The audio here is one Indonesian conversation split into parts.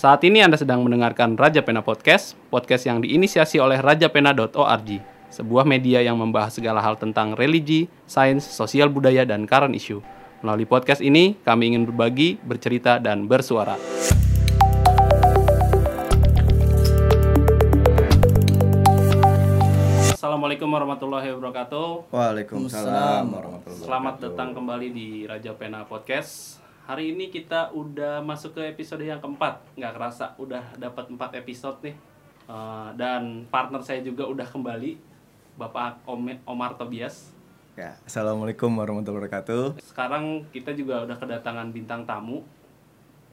Saat ini Anda sedang mendengarkan Raja Pena Podcast, podcast yang diinisiasi oleh rajapena.org, sebuah media yang membahas segala hal tentang religi, sains, sosial budaya, dan current issue. Melalui podcast ini, kami ingin berbagi, bercerita, dan bersuara. Assalamualaikum warahmatullahi wabarakatuh. Waalaikumsalam warahmatullahi Selamat datang kembali di Raja Pena Podcast. Hari ini kita udah masuk ke episode yang keempat. Nggak kerasa udah dapat empat episode nih. Eh, dan partner saya juga udah kembali, Bapak Om- Omar Tobias. Ya, Assalamualaikum warahmatullahi wabarakatuh. Sekarang kita juga udah kedatangan bintang tamu,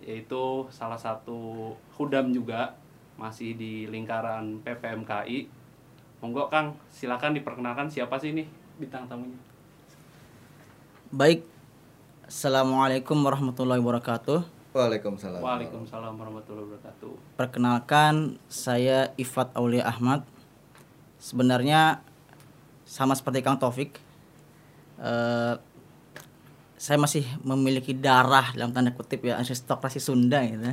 yaitu salah satu hudam juga, masih di lingkaran PPMKI. Monggo Kang, silakan diperkenalkan siapa sih nih bintang tamunya. Baik, Assalamualaikum warahmatullahi wabarakatuh. Waalaikumsalam. Waalaikumsalam warahmatullahi wabarakatuh. Perkenalkan, saya Ifat Aulia Ahmad. Sebenarnya sama seperti Kang Taufik, eh, saya masih memiliki darah dalam tanda kutip ya aristokrasi Sunda gitu.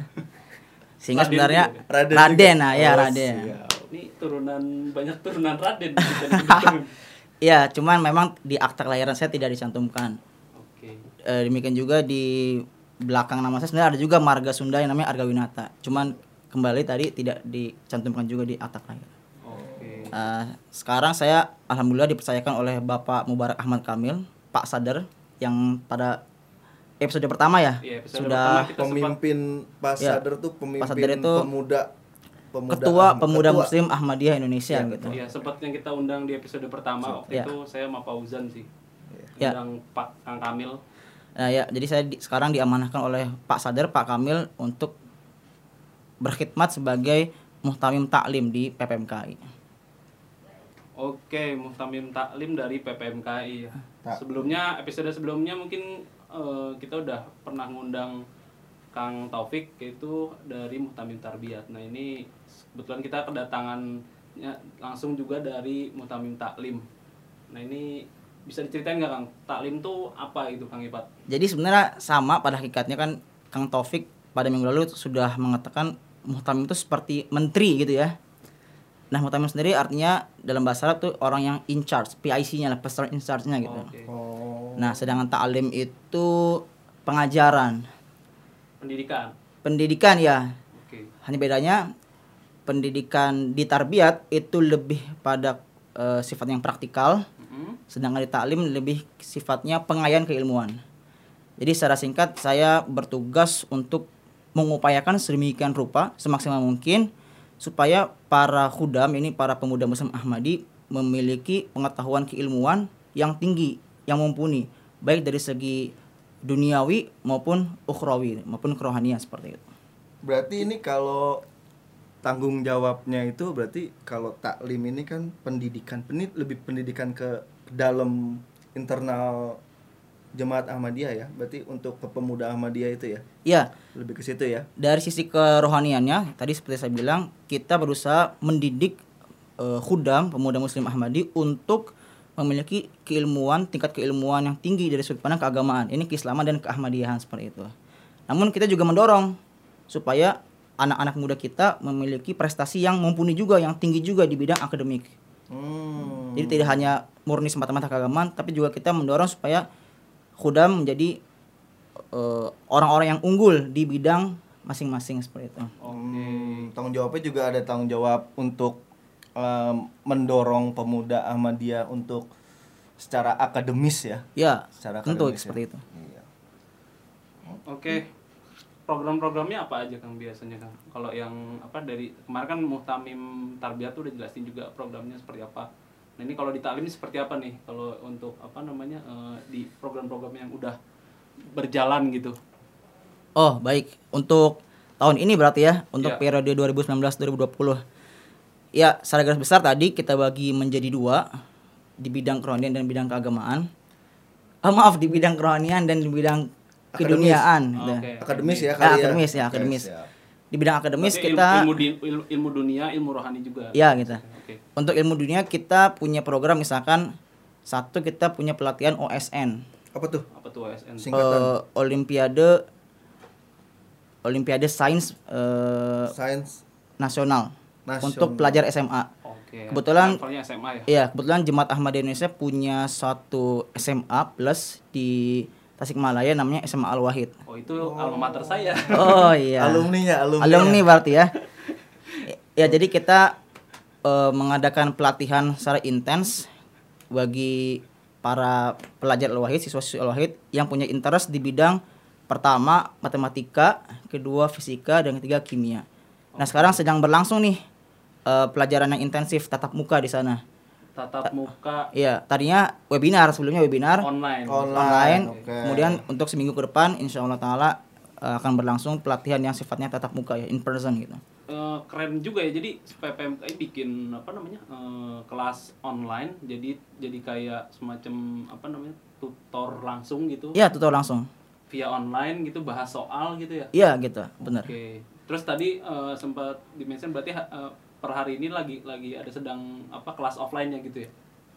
Sehingga Raden sebenarnya juga Raden Raden, juga. nah ya Oh, Raden. siap. Ini turunan banyak turunan Raden. Iya, cuman memang di akta kelahiran saya tidak dicantumkan. Eh, demikian juga di belakang nama saya sebenarnya ada juga marga Sunda yang namanya Argawinata. Cuman kembali tadi tidak dicantumkan juga di akta kelahiran. Oke. Eh, sekarang saya alhamdulillah dipercayakan oleh Bapak Mubarak Ahmad Kamil, Pak Sadar yang pada episode pertama ya Iya, episode sudah pertama Pemimpin Pak Ya, Sadar tuh pemimpin Pak Sadar itu pemuda pemuda ketua Ahmad- pemuda ketua. Muslim Ahmadiyah Indonesia Iya, gitu. Iya, sempat yang kita undang di episode pertama waktu Iya. itu saya sama Pak Uzan sih. Iya. Undang Pak Kang Kamil. Nah ya, jadi saya di- sekarang diamanahkan oleh Pak Sadar, Pak Kamil untuk berkhidmat sebagai muhtamim taklim di PPMKI. Oke, Muhtamim Taklim dari PPMKI. ya. Tak. Sebelumnya episode sebelumnya mungkin eh, kita udah pernah ngundang Kang Taufik yaitu dari Muhtamim Tarbiyat. Nah, ini kebetulan kita kedatangannya langsung juga dari Muhtamim Taklim. Nah, ini bisa diceritain nggak Kang? Taklim tuh apa itu Kang Ipat? Jadi sebenarnya sama pada hakikatnya kan Kang Taufik pada minggu lalu sudah mengatakan muhtamim itu seperti menteri gitu ya. Nah, muhtamim sendiri artinya dalam bahasa Arab tuh orang yang in charge, PIC-nya lah, person in charge-nya gitu. Oke. Oh. Nah, sedangkan ta'lim itu pengajaran, Pendidikan. pendidikan ya. Oke. Hanya bedanya pendidikan di tarbiyat itu lebih pada eh, sifat yang praktikal, Mm-mm. sedangkan di taklim lebih sifatnya pengayaan keilmuan. Jadi secara singkat saya bertugas untuk mengupayakan sedemikian rupa semaksimal mungkin supaya para khudam ini para pemuda Muslim Ahmadi memiliki pengetahuan keilmuan yang tinggi, yang mumpuni, baik dari segi duniawi maupun ukhrawi maupun kerohanian seperti itu. Berarti ini kalau tanggung jawabnya itu berarti kalau taklim ini kan pendidikan, ini lebih pendidikan ke dalam internal jemaat Ahmadiyah ya. Berarti untuk ke pemuda Ahmadiyah itu ya. Ya, Lebih ke situ ya. dari sisi kerohaniannya tadi seperti saya bilang kita berusaha mendidik eh, khudam pemuda muslim Ahmadi untuk memiliki keilmuan tingkat keilmuan yang tinggi dari sudut pandang keagamaan ini keislaman dan keahmadiyahan seperti itu namun kita juga mendorong supaya anak-anak muda kita memiliki prestasi yang mumpuni juga yang tinggi juga di bidang akademik Hmm. jadi tidak hanya murni semata-mata keagamaan tapi juga kita mendorong supaya khudam menjadi eh, orang-orang yang unggul di bidang masing-masing seperti itu. Hmm, tanggung jawabnya juga ada tanggung jawab untuk em, mendorong pemuda Ahmadiyah untuk secara akademis ya. Ya, Secara tentu akademis ya. seperti itu. Iya. Oke. Program-programnya apa aja Kang biasanya Kang? Kalau yang apa dari kemarin kan Muhtamim Tarbiyat tuh udah jelasin juga programnya seperti apa. Nah, ini kalau di taklim ini seperti apa nih? Kalau untuk apa namanya eh, di program-program yang udah berjalan gitu. Oh, baik. Untuk tahun ini berarti ya, untuk Ya. periode 2019-2020. Ya, secara garis besar tadi kita bagi menjadi dua di bidang kerohanian dan bidang keagamaan. Ah, maaf, di bidang kerohanian dan di bidang. Keduniaan. gitu. Oke. Akademis ya Ya, kali ya. akademis ya, Oke, akademis. siap. Di bidang akademis Berarti kita ilmu, ilmu, ilmu dunia, ilmu rohani juga. ya gitu. Oke. Untuk ilmu dunia kita punya program misalkan satu kita punya pelatihan OSN. Apa tuh? Apa tuh ASN? Singkatan. eh, Olimpiade Olimpiade Sains eh, Sains Nasional Nasional. untuk pelajar SMA. Oke. Kebetulan- SMA ya. Iya, kebetulan Jemaat Ahmadiyah Indonesia punya suatu SMA plus di Tasikmalaya namanya SMA Al Wahid. Oh itu alma mater saya. Oh iya. Alumninya, alumni. Alumni berarti ya. Ya jadi kita eh, mengadakan pelatihan secara intens bagi para pelajar Al-Wahid, siswa-siswa Al-Wahid yang punya interest di bidang pertama matematika, kedua fisika dan ketiga kimia. Nah, sekarang sedang berlangsung nih eh, pelajaran yang intensif tatap muka di sana. Tatap muka Iya, tadinya webinar, sebelumnya webinar online. Online. online. oke. Kemudian untuk seminggu ke depan insya Allah taala eh, akan berlangsung pelatihan yang sifatnya tatap muka ya, in person gitu. Eh, keren juga ya jadi PPMKI bikin apa namanya eh, kelas online jadi jadi kayak semacam apa namanya tutor langsung gitu Iya, tutor langsung. via online gitu bahas soal gitu ya Iya gitu, benar. oke terus tadi eh, sempat dimention berarti eh, per hari ini lagi lagi ada sedang apa kelas offline nya gitu ya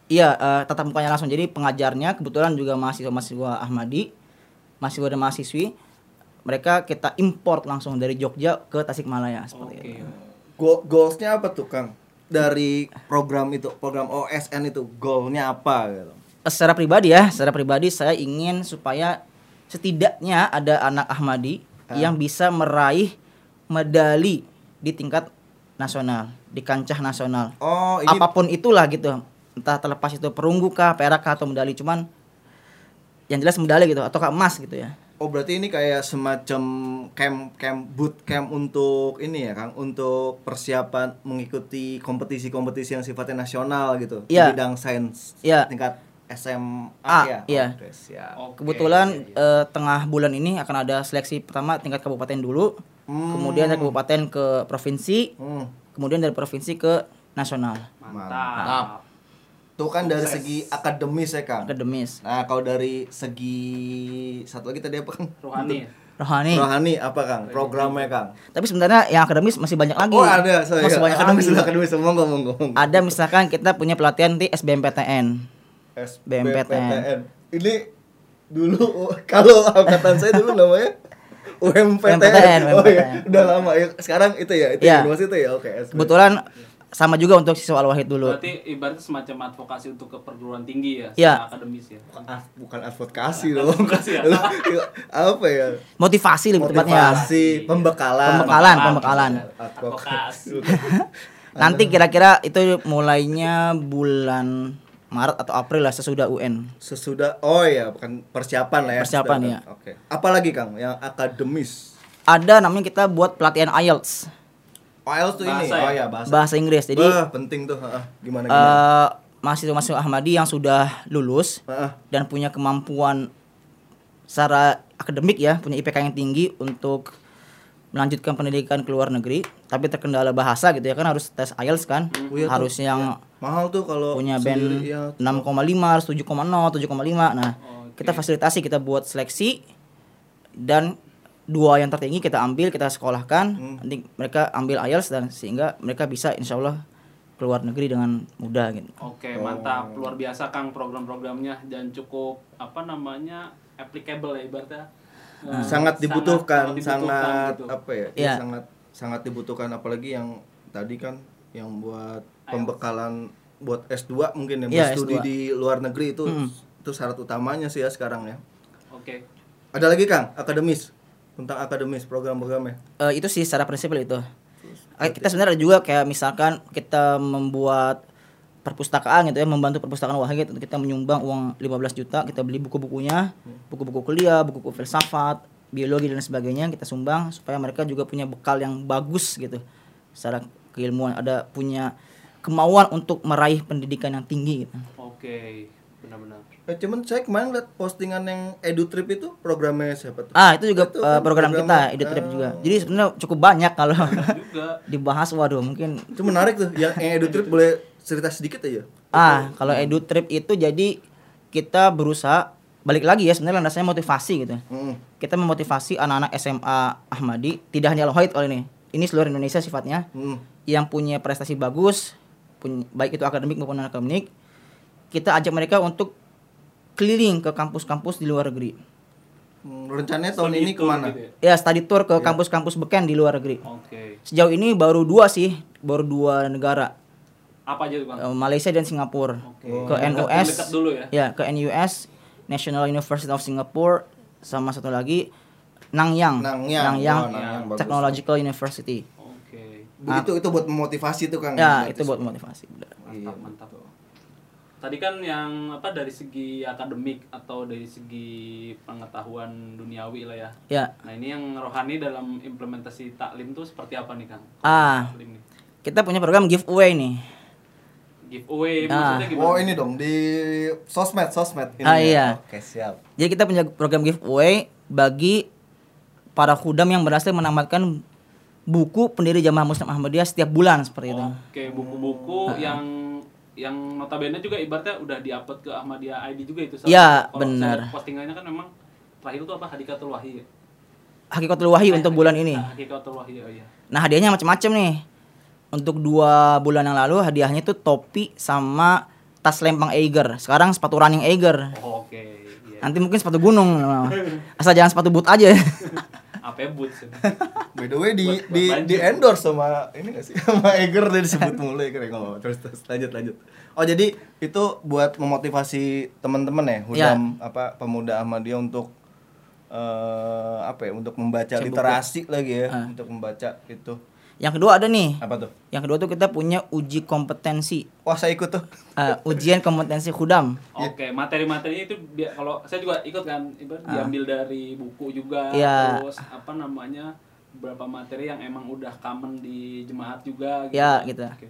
Iya, eh, tatap mukanya langsung. Jadi pengajarnya kebetulan juga mahasiswa-mahasiswa Ahmadi, mahasiswa dan mahasiswi. Mereka kita import langsung dari Jogja ke Tasikmalaya seperti oke itu. Go- goalsnya apa tuh Kang? Dari program itu, program OSN itu, goalnya apa gitu? Eh, Secara pribadi ya, secara pribadi saya ingin supaya setidaknya ada anak Ahmadi yang bisa meraih medali di tingkat nasional, di kancah nasional. Oh, ini Apa pun itulah gitu. Entah terlepas itu perunggu kah, perak kah atau medali cuman yang jelas medali gitu atau emas gitu ya. Oh berarti ini kayak semacam camp camp boot camp untuk ini ya Kang untuk persiapan mengikuti kompetisi-kompetisi yang sifatnya nasional gitu Iya. di bidang sains Iya. tingkat SMA Ah, ya. iya. Oke, siap. Oke, Kebetulan iya, iya. eh, tengah bulan ini akan ada seleksi pertama tingkat kabupaten dulu, Hmm. kemudian dari kabupaten ke provinsi, Hmm. kemudian dari provinsi ke nasional, mantap Tuh kan dari Sukses. segi akademis ya Kang. akademis, Nah kalau dari segi satu lagi tadi apa Kang? rohani ya? rohani. Rohani apa Kang? Programnya Kang? Tapi sebenarnya yang akademis masih banyak lagi. Oh ada, sorry. Masih banyak akademis lagi. akademis monggo monggo. monggo. Ada misalkan kita punya pelatihan di SBMPTN. SBMPTN. Ini dulu kalau angkatan saya dulu namanya UMPTN. UMPTN, Oh iya, UMPTN. udah lama ya. Sekarang itu ya, itu Iya. ya, itu ya. Oke, SBM. Kebetulan sama juga untuk siswa Al-Wahid dulu. berarti ibaratnya semacam advokasi untuk ke perguruan tinggi ya Iya. secara akademis ya Ah, bukan advokasi dong. Advokasi ya? apa ya? Motivasi lebih tepatnya. Motivasi, pembekalan. Pembekalan, pembekalan. Advokasi. Nanti kira-kira itu mulainya bulan Maret atau April lah sesudah UN. Sesudah oh ya, bukan persiapan lah ya. Persiapan, Sudah, iya. Oke. Apalagi Kang yang akademis? Ada namanya kita buat pelatihan IELTS IELTS tuh ini. Bahasa ya? Oh ya, bahasa. bahasa Inggris. Jadi Wah, penting tuh. heeh. Gimana gimana? eh mahasiswa-mahasiswa Ahmadi yang sudah lulus Heeh. dan punya kemampuan secara akademik ya, punya IPK yang tinggi untuk melanjutkan pendidikan ke luar negeri, tapi terkendala bahasa gitu ya kan harus tes IELTS kan, Oh iya tuh. harus yang Mahal tuh kalau punya band ya. 6,5 harus 7,0 7,5 nah Oke. kita fasilitasi kita buat seleksi dan dua yang tertinggi kita ambil kita sekolahkan Hmm. nanti mereka ambil IELTS dan sehingga mereka bisa insya Allah keluar negeri dengan mudah gitu Oke, mantap. Luar biasa Kang program-programnya dan cukup apa namanya? applicable ya ibaratnya. Eh, sangat dibutuhkan, sangat sangat, gitu. apa ya? Iya. ya, sangat sangat dibutuhkan apalagi yang tadi kan yang buat pembekalan buat S2 mungkin yang Iya, studi S2. di luar negeri itu Mm. itu syarat utamanya sih ya sekarang ya. Oke. Ada lagi Kang, akademis. Tentang akademis program-programnya. Eh, itu sih secara prinsipil itu Eh, kita sebenarnya juga kayak misalkan kita membuat perpustakaan gitu ya membantu perpustakaan wahid untuk kita menyumbang uang 15 juta kita beli buku-bukunya buku-buku kuliah buku-buku filsafat biologi dan sebagainya kita sumbang supaya mereka juga punya bekal yang bagus gitu secara keilmuan ada punya kemauan untuk meraih pendidikan yang tinggi gitu. Oke, benar-benar. Eh, cuman saya kemarin lihat postingan yang EduTrip itu programnya siapa tuh? Ah, itu juga Itu eh, kan program kita programnya. EduTrip Ah. juga. Jadi sebenarnya cukup banyak kalau Juga dibahas waduh mungkin Itu menarik tuh. Yang, yang EduTrip boleh cerita sedikit aja. Ah, kalau edu trip itu jadi kita berusaha balik lagi ya sebenarnya landasannya motivasi gitu. Hmm. Kita memotivasi anak-anak SMA Ahmadi, tidak hanya Al-Wahid kalau ini. Ini seluruh Indonesia sifatnya Hmm. yang punya prestasi bagus, baik itu akademik maupun non akademik. Kita ajak mereka untuk keliling ke kampus-kampus di luar negeri. Hmm, rencananya tahun Studi ini ke mana? gitu ya? Ya study tour ke kampus-kampus beken di luar negeri. Oke. Sejauh ini baru dua sih, baru dua negara, Apa aja tuh Kang? eh, Malaysia dan Singapura. Oke. Ke Dekat- NUS. dekat dulu ya. Ya, ke NUS, National University of Singapore, sama satu lagi Nanyang. Nanyang. Nanyang Oh, Nanyang, bagus. Technological University. Begitu itu buat memotivasi tuh Kang. Ya, Berarti itu buat motivasi. benar. Iya, Mantap, mantap. Tadi kan yang apa dari segi akademik atau dari segi pengetahuan duniawi lah ya. Ya. Nah ini yang rohani dalam implementasi taklim tuh seperti apa nih Kang? Ah, kita punya program giveaway nih. Giveaway Ah. maksudnya gimana? Oh ini dong di sosmed sosmed ini. Ah, ya. iya. Oke siap. Jadi kita punya program giveaway bagi para khudam yang berhasil menamatkan buku pendiri Jamaah Muslim Ahmadiyah setiap bulan seperti itu. Oke, buku-buku yang yang notabene juga ibaratnya udah diupload ke Ahmadiyah ID juga itu. Iya, benar. Postingannya kan memang terakhir itu apa Hadikatul Wahyi. ya? Hakikatul Wahyu untuk bulan ini. Nah, Hadikatul Wahyi oh iya. Nah hadiahnya macam-macam nih. Untuk dua bulan yang lalu hadiahnya itu topi sama tas lempang Eiger. Sekarang sepatu running Eiger. Oh, Oke, iya. Nanti mungkin sepatu gunung. Asal jangan sepatu boot aja. Ya, boots? By the way di Buat- buat di banjir. di endorse sama ini gak sih sama Eger tadi disebut mulu Eger ya ngomong. Terus terus lanjut lanjut. Oh jadi itu buat memotivasi teman-teman ya, hudam apa pemuda Ahmadiyah untuk eh apa ya untuk membaca Baca buku. literasi lagi ya, Ah. untuk membaca itu. Yang kedua ada nih. Apa tuh? Yang kedua tuh kita punya uji kompetensi. Wah, saya ikut tuh. Eh, ujian kompetensi khudam. Oke, materi-materinya itu bi- kalau saya juga ikut kan, ibarat diambil dari buku juga, Ah. Iya. terus apa namanya beberapa materi yang emang udah common di jemaat juga. Iya, kan. gitu. Oke.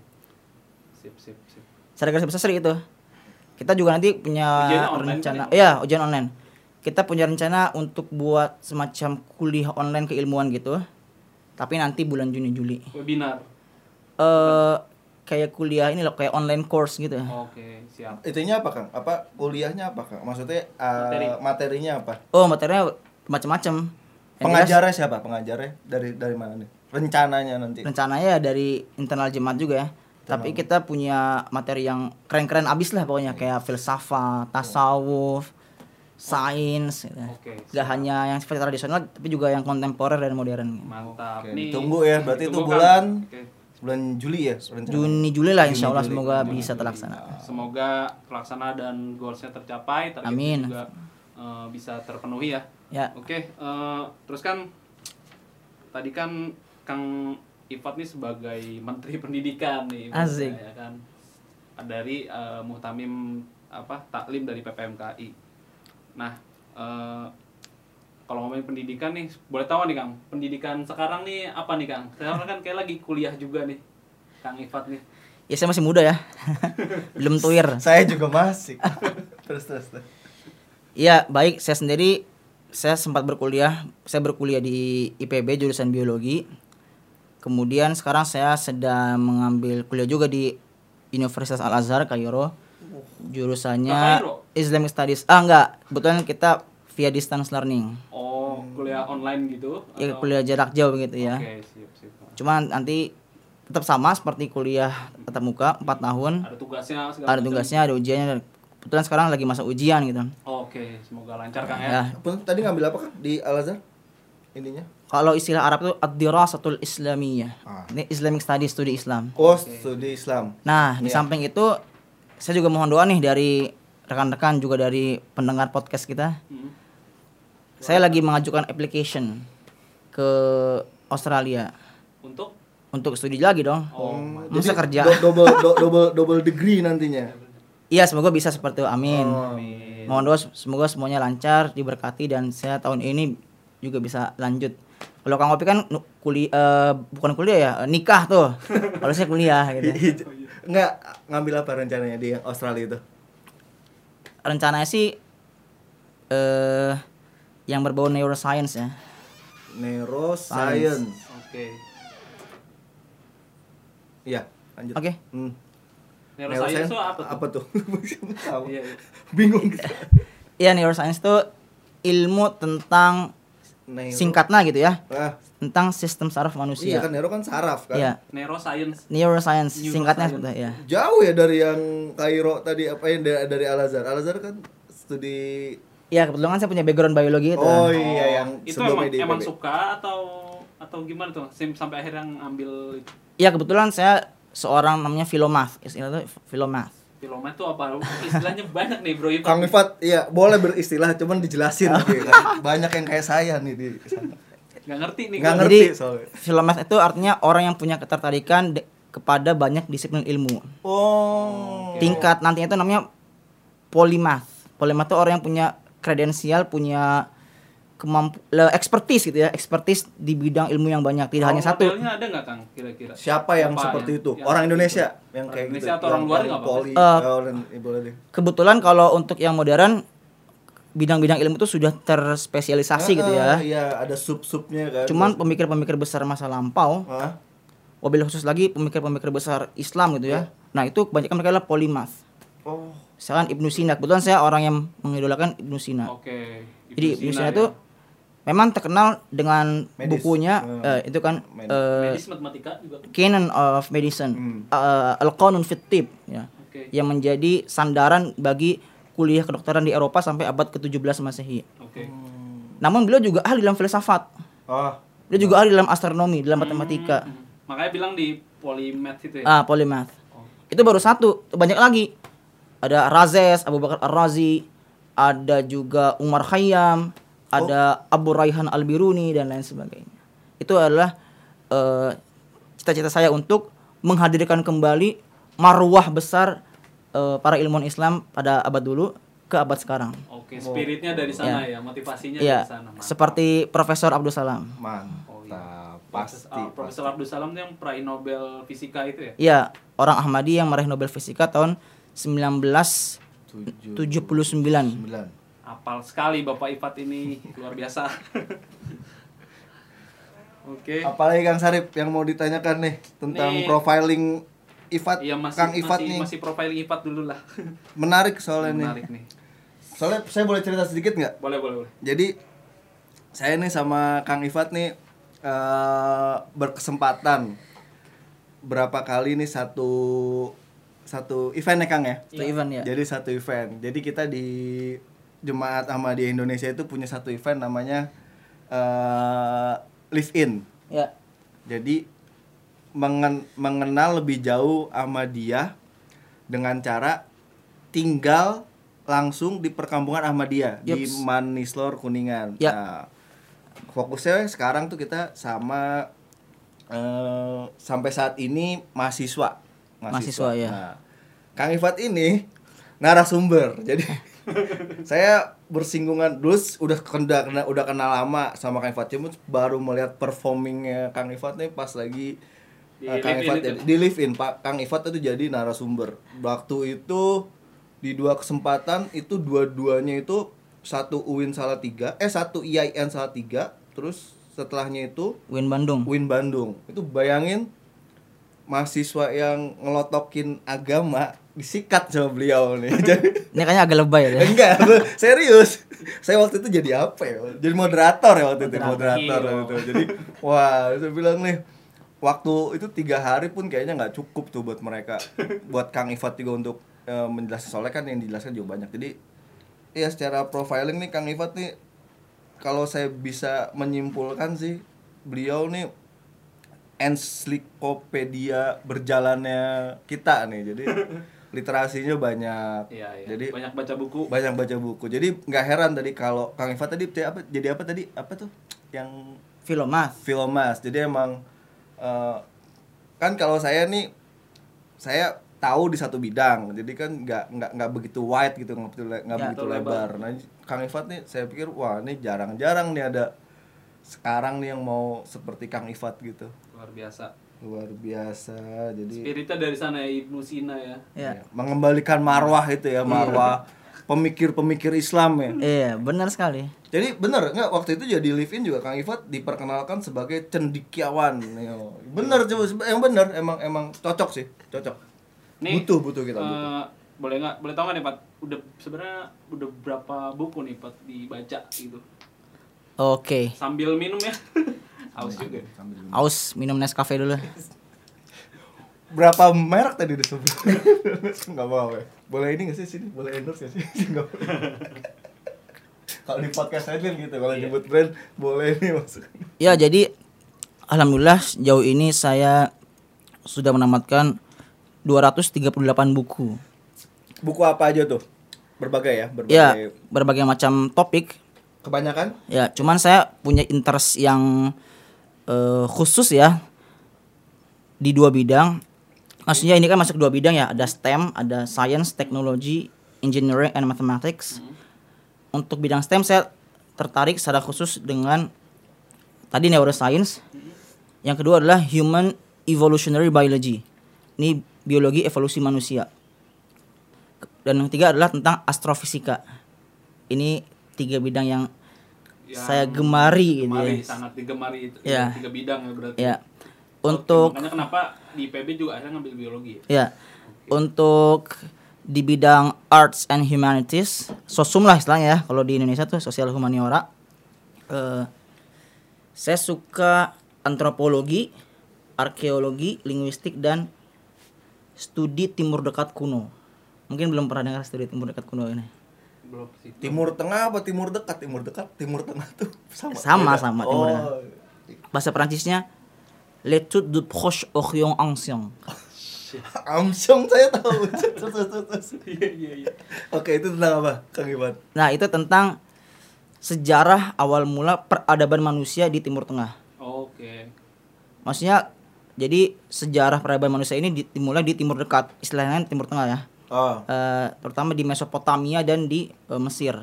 Sip, sip, sip. Secara garis besar itu. Kita juga nanti punya Ujiannya online rencana. kan Iya, ujian online. Kita punya rencana untuk buat semacam kuliah online keilmuan gitu. Tapi nanti bulan Juni Juli. Webinar. Eh kayak kuliah ini loh, kayak online course gitu. Oke, siap. Itunya apa, Kang? Apa kuliahnya apa, Kang? Maksudnya eh, Materi. materinya apa? Oh, materinya macam-macam. Pengajarnya siapa? Pengajarnya dari dari mana nih? Rencananya nanti. rencananya dari internal jemaat juga ya. Tapi kita punya materi yang keren-keren abis lah pokoknya kayak filsafat, tasawuf, sains gitu. Oke, Gak hanya yang sifatnya tradisional tapi juga yang kontemporer dan modern. Mantap. Oke, Nih. ditunggu ya. Berarti itu bulan Kang. Oke. bulan Juli ya? Juni Juli lah insya Allah Juni, Juli. semoga bisa terlaksana. Semoga terlaksana dan goalsnya tercapai, Amin. juga eh, bisa terpenuhi ya. Ya. Oke, eh, terus kan tadi kan Kang Ifat nih sebagai Menteri Pendidikan nih, Asik. ya kan, dari eh, Muhtamim apa taklim dari PPMKI. Nah, eh, kalau ngomongin pendidikan nih, boleh tahu nih Kang, pendidikan sekarang nih apa nih Kang? Sekarang kan kayak lagi kuliah juga nih, Kang Ifat nih. Ya saya masih muda ya. Belum tuir. Saya juga masih. terus terus. terus. Iya, baik. Saya sendiri saya sempat berkuliah. Saya berkuliah di IPB jurusan biologi. Kemudian sekarang saya sedang mengambil kuliah juga di Universitas Al Azhar Kairo. Jurusannya? Islamic Studies. Ah enggak, kebetulan kita via distance learning. Oh, kuliah online gitu? Ya atau- kuliah jarak jauh gitu ya. Siap, siap. Cuma nanti tetap sama seperti kuliah tatap muka 4 tahun. Ada tugasnya segala Ada macam. tugasnya, ada ujiannya. dan Kebetulan sekarang lagi masa ujian gitu. Oke, semoga lancar Kang Ya. ya. Tadi ngambil apa kan di Al Azhar? Ininya? Kalau istilah Arab itu ad-dirasatul islamiyah. Ah. Ini Islamic Studies studi Islam. Oh, studi Islam. Nah, di Iya. samping itu saya juga mohon doa nih dari rekan-rekan juga dari pendengar podcast kita. Hmm. Saya lagi mengajukan application ke Australia Untuk untuk studi lagi dong. oh, Masa kerja? do- double do- double double degree nantinya. Iya, semoga bisa seperti itu. Amin. Oh. amin. Mohon doa semoga semuanya lancar, diberkati dan saya tahun ini juga bisa lanjut. Kalau Kang Opi kan kuliah eh, bukan kuliah ya, nikah tuh. Kalau saya kuliah gitu. Enggak ngambil apa rencananya di yang Australia itu? rencananya sih eh yang berbau neuroscience ya. Neuroscience. Oke. Iya, lanjut. Oke. Hmm. Neuroscience itu apa tuh? Apa tuh? Tahu. Iya, iya. Bingung. Iya neuroscience itu ilmu tentang Neuro- singkatnya gitu ya, Ah, tentang sistem saraf iya manusia. kan neuro kan saraf kan. Iya, Neuroscience. neuroscience Neuroscience. singkatnya itu ya. Jauh ya dari yang Kairo tadi apa yang dari, dari Al Azhar. Al Azhar kan studi Ya kebetulan kan saya punya background biologi itu. Oh iya yang itu emang, di emang suka atau atau gimana tuh Sim- sampai akhirnya ngambil itu Iya kebetulan saya seorang namanya filomath. Istilah itu filomath. filomet tuh apa istilahnya banyak nih bro. Kang Ifat, iya boleh beristilah, cuman dijelasin gitu kan. Banyak yang kayak saya nih di sana. Nggak ngerti nih Nggak gua. ngerti Jadi soalnya. itu artinya orang yang punya ketertarikan de- kepada banyak disiplin ilmu. Oh. Tingkat nantinya itu namanya polimath. Polimath itu orang yang punya kredensial, punya kemampu le- expertise gitu ya, expertise di bidang ilmu yang banyak, tidak hanya Role satu. modelnya ada nggak kang kira-kira Siapa yang Siapa seperti yang- itu? yang orang Indonesia itu? yang Orang kayak Indonesia gitu. atau orang luar nggak poli. Oh, dan, boleh deh. Kebetulan kalau untuk yang modern bidang-bidang ilmu itu sudah terspesialisasi gitu Ah, ya. Iya, ada sub-subnya kan. Cuman pemikir-pemikir besar masa lampau, Hah? wabil khusus lagi pemikir-pemikir besar Islam gitu ya. Nah, itu kebanyakan mereka adalah polimath. Oh. Misalkan Ibnu Sina, kebetulan saya orang yang mengidolakan Ibnu Sina. oke Jadi Ibnu Sina Sina itu ya. memang terkenal dengan Medis. bukunya Hmm. eh, itu kan Medis. eh, medis matematika juga Canon of Medicine, Hmm. eh, Al-Qanun fit Tib, ya. oke Yang menjadi sandaran bagi kuliah kedokteran di Eropa sampai abad ke-17 Masehi. oke Namun beliau juga ahli dalam filsafat. Oh. Beliau juga ahli dalam astronomi, dalam matematika. Hmm, makanya bilang di polymath itu ya Ah, polymath. Oh. Itu baru satu, banyak lagi. Ada Razes, Abu Bakar Ar-Razi, ada juga Umar Khayyam, ada Abu Raihan Al-Biruni dan lain sebagainya. Itu adalah eh, cita-cita saya untuk menghadirkan kembali marwah besar eh, para ilmuwan Islam pada abad dulu ke abad sekarang. Oke, spiritnya dari sana ya, motivasinya Iya, dari sana. Mantap. seperti Profesor Abdul Salam. Mantap. Oh, iya. Pasti. Ah, Profesor Abdul Salam itu yang peraih Nobel Fisika itu ya? Iya, orang Ahmadi yang meraih Nobel Fisika tahun 1979. Sembilan. Apal sekali Bapak Ifat ini, luar biasa. Oke. Apalagi Kang Sarip yang mau ditanyakan nih tentang Nih. profiling Ifat, Iya masih Kang Ifat masih, nih. masih profiling Ifat dulu lah. Menarik soalnya nih. Menarik nih. Soalnya saya boleh cerita sedikit nggak? Boleh, boleh, boleh. Jadi saya nih sama Kang Ifat nih eh, berkesempatan berapa kali nih satu satu event ya Kang ya. Itu event ya. Jadi satu event. Jadi kita di Jemaat Ahmadiyah Indonesia itu punya satu event namanya eh Live In. Ya. Jadi mengen- mengenal lebih jauh Ahmadiyah dengan cara tinggal langsung di perkampungan Ahmadiyah di. Manislor Kuningan. Ya. Nah, fokusnya sekarang tuh kita sama eh, sampai saat ini mahasiswa. Mahasiswa, ya. Nah, Kang Ifat ini narasumber. Jadi saya bersinggungan dulu udah kena, kena- udah kenal lama sama Kang Ifat cuma baru melihat performingnya Kang Ifat nih pas lagi Di eh, Kang Ifat itu. di live in Pak Kang Ifat itu jadi narasumber waktu itu di dua kesempatan itu dua-duanya itu satu UIN Salatiga eh satu IAIN Salatiga terus setelahnya itu Win Bandung. UIN Bandung itu bayangin mahasiswa yang ngelotokin agama disikat sama beliau nih jadi Ini kayaknya agak lebay ya. enggak serius saya waktu itu jadi apa ya jadi moderator ya waktu itu moderator Moderator. waktu itu jadi wah saya bilang nih waktu itu tiga hari pun kayaknya nggak cukup tuh buat mereka. Buat Kang Ifat juga untuk eh, menjelaskan. Soalnya kan yang dijelaskan juga banyak. Jadi ya secara profiling nih Kang Ifat nih kalau saya bisa menyimpulkan sih beliau nih ensiklopedia berjalannya kita nih. Jadi literasinya banyak. Iya, iya. jadi banyak baca buku. banyak baca buku. Jadi nggak heran tadi kalau Kang Iva tadi jadi apa jadi apa tadi? Apa tuh? Yang Filomath. Filomas. Jadi emang eh, kan kalau saya nih saya tahu di satu bidang jadi kan nggak nggak nggak begitu wide gitu nggak begitu nggak Ya, begitu betul, lebar nah Kang Ivat nih saya pikir wah ini jarang-jarang nih ada sekarang nih yang mau seperti Kang Ivat gitu Luar biasa. luar biasa jadi Spiritnya dari sana ya Ibnu Sina ya. Ya. ya, mengembalikan marwah itu ya marwah pemikir-pemikir Islam ya Iya, benar sekali. Jadi bener nggak waktu itu jadi live in juga Kang Ivat diperkenalkan sebagai cendikiawan. Bener coba yang bener emang emang cocok sih cocok. Nih, butuh butuh kita eh, butuh. boleh nggak boleh tahu nggak nih Pat udah sebenarnya udah berapa buku nih Pat dibaca gitu Oke. sambil minum ya haus juga Aus minum Nescafe dulu. Berapa merek tadi disebut? Nggak mau ya. Boleh ini nggak sih sini? Boleh endorse nggak sih? Nggak boleh. Kalau di podcast saya kan gitu, kalau nyebut brand boleh nih masuk. Ya, jadi alhamdulillah sejauh ini saya sudah menamatkan 238 buku. Buku apa aja tuh? Berbagai ya, berbagai. Ya, berbagai macam topik. Kebanyakan? Ya, cuman saya punya interest yang eh, khusus ya di dua bidang. Maksudnya ini kan masuk dua bidang ya, ada STEM, ada Science, Technology, Engineering, and Mathematics. Untuk bidang STEM saya tertarik secara khusus dengan tadi neuroscience. Yang kedua adalah Human Evolutionary Biology. Ini biologi evolusi manusia. Dan yang ketiga adalah tentang astrofisika. Ini tiga bidang yang, Yang saya gemari, ini. gemari, sangat digemari itu Ya. tiga bidang ya berarti. Ya. Oke, Untuk makanya kenapa di IPB juga akhirnya ngambil biologi ya? ya, untuk di bidang arts and humanities, sosum lah istilahnya ya. Kalau di Indonesia tuh sosial humaniora. Eh, saya suka antropologi, arkeologi, linguistik dan studi Timur Dekat kuno. Mungkin belum pernah dengar studi Timur Dekat kuno ini. Belum sih. Timur Tengah apa Timur Dekat? Timur Dekat, Timur Tengah tuh sama. Sama, beda. sama, Timur Oh. Tengah. Bahasa Perancisnya L'étude du proche orient ancien. Amsyong saya tahu. Iya iya iya. Oke, itu tentang apa, Kang Iwan? Nah, itu tentang sejarah awal mula peradaban manusia di Timur Tengah. Oke. Maksudnya jadi sejarah peradaban manusia ini di- dimulai di Timur Dekat, istilahnya Timur Tengah ya. Oh, Eh, terutama di Mesopotamia dan di eh, Mesir.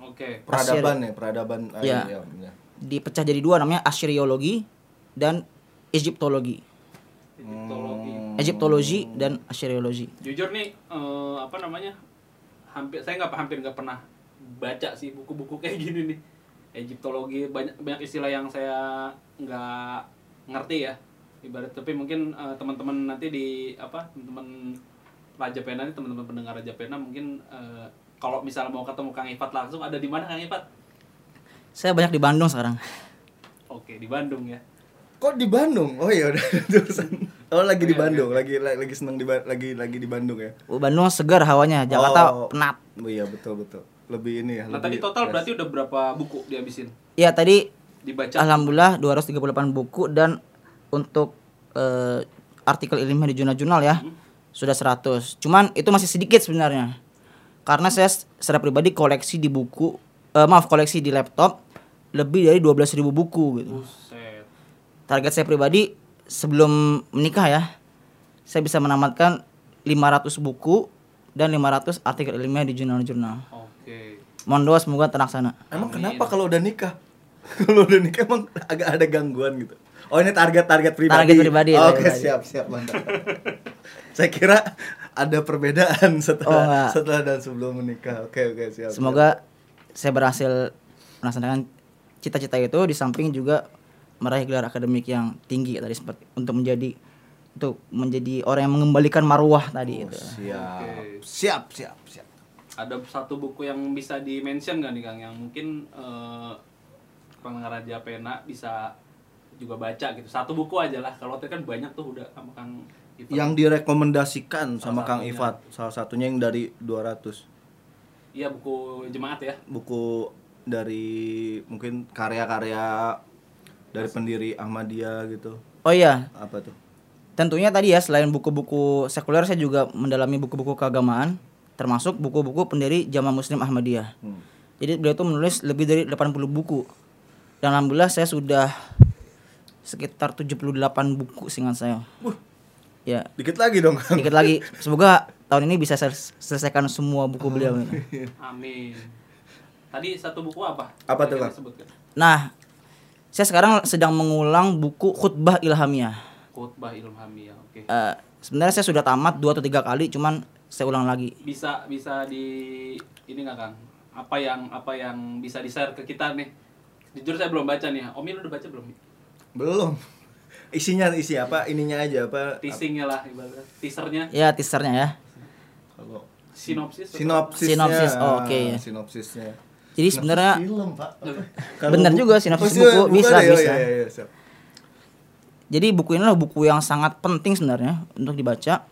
Oke. peradaban ya, peradaban. Ah, Iya. iya, iya. Dipecah jadi dua namanya Assyriologi dan Egyptologi. Egyptologi. Hmm. Egyptologi dan Assyriologi. Jujur nih eh, apa namanya? Hampir saya nggak hampir nggak pernah baca sih buku-buku kayak gini nih. Egyptologi banyak banyak istilah yang saya nggak ngerti ya. Ibarat tapi mungkin eh, teman-teman nanti di apa teman-teman Raja Pena nih teman-teman pendengar Raja Pena mungkin eh, kalau misalnya mau ketemu Kang Ifat langsung ada di mana Kang Ifat? Saya banyak di Bandung sekarang. Oke di Bandung ya. Kok di Bandung? Oh iya udah terusan. Oh lagi di Oke, oke, Bandung, oke. lagi lagi lagi seneng di lagi lagi di Bandung ya. Oh, Bandung segar hawanya, Jakarta Oh. penat. Oh iya betul betul. Lebih ini ya. Nah lebih tadi total fresh. berarti udah berapa buku dihabisin? Ya tadi Dibaca? Alhamdulillah 238 buku dan untuk eh, artikel ilmiah di jurnal-jurnal ya sudah 100. Cuman itu masih sedikit sebenarnya. Karena saya secara pribadi koleksi di buku eh, maaf koleksi di laptop lebih dari 12.000 buku gitu. Buset. Target saya pribadi sebelum menikah ya saya bisa menamatkan 500 buku dan 500 artikel ilmiah di jurnal-jurnal. Oke. Mohon doa semoga terlaksana. Emang Amin. kenapa kalau udah nikah? kalau udah nikah emang agak ada gangguan gitu. Oh ini target-target pribadi. Target pribadi, Oke target pribadi. siap siap mantap. Saya kira ada perbedaan Oh, setelah enggak. setelah dan sebelum menikah. Oke oke siap. Semoga saya berhasil melaksanakan cita-cita itu di samping juga meraih gelar akademik yang tinggi tadi seperti untuk menjadi untuk menjadi orang yang mengembalikan marwah tadi siap. itu. Oh, siap. Oke. Siap siap siap. Ada satu buku yang bisa di mention gak nih Kang yang mungkin eh pendengar Raja Pena bisa juga baca gitu. Satu buku aja lah. Kalau tadi kan banyak tuh udah sama Kang Ifat. Yang direkomendasikan sama Salah Kang satunya. Ifat, salah satunya yang dari 200 Iya buku jemaat ya. buku dari mungkin karya-karya dari pendiri Ahmadiyah gitu. Oh iya, Apa tuh? tentunya tadi ya selain buku-buku sekuler saya juga mendalami buku-buku keagamaan termasuk buku-buku pendiri Jamaah Muslim Ahmadiyah. Hmm. Jadi beliau tuh menulis lebih dari 80 buku. Dan alhamdulillah saya sudah sekitar 78 buku seingat saya. Ya, Dikit lagi dong dikit lagi. Semoga tahun ini bisa sel- selesaikan semua buku beliau ini. Amin. Tadi satu buku apa? Apa tuh, Yang Kang? disebutkan? Nah, saya sekarang sedang mengulang buku Khutbah Ilhamiyah. Khutbah Ilhamiyah. Oke. Eh, sebenarnya saya sudah tamat dua atau tiga kali, cuman saya ulang lagi. Bisa bisa di ini nggak Kang? Apa yang apa yang bisa di-share ke kita nih? Jujur saya belum baca nih. Om udah baca belum? Belum. Isinya isi apa? Ininya aja apa? Teasingnya lah ibaratnya. Teasernya, Ya, teasernya ya. Kalau sinopsis. sinopsisnya. Sinopsis, oh, oke, ya. Sinopsisnya. Jadi sebenarnya film, Pak. Bener bu- juga, sinopsis buku. bukan Bisa, ya? Oh, bisa. iya, iya, siap. Jadi buku ini adalah buku yang sangat penting sebenarnya untuk dibaca.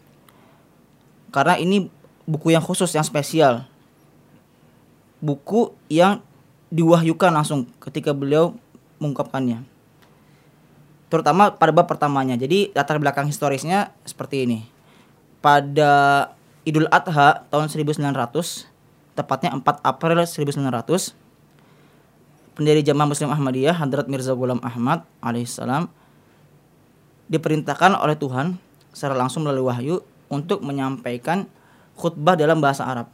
Karena ini buku yang khusus, yang spesial. buku yang diwahyukan langsung ketika beliau mengungkapkannya. Terutama pada bab pertamanya. Jadi latar belakang historisnya seperti ini. Pada Idul Adha tahun 1900, tepatnya 4 April 1900, pendiri Jamaah Muslim Ahmadiyah Hadrat Mirza Ghulam Ahmad alaihissalam diperintahkan oleh Tuhan secara langsung melalui wahyu untuk menyampaikan khutbah dalam bahasa Arab.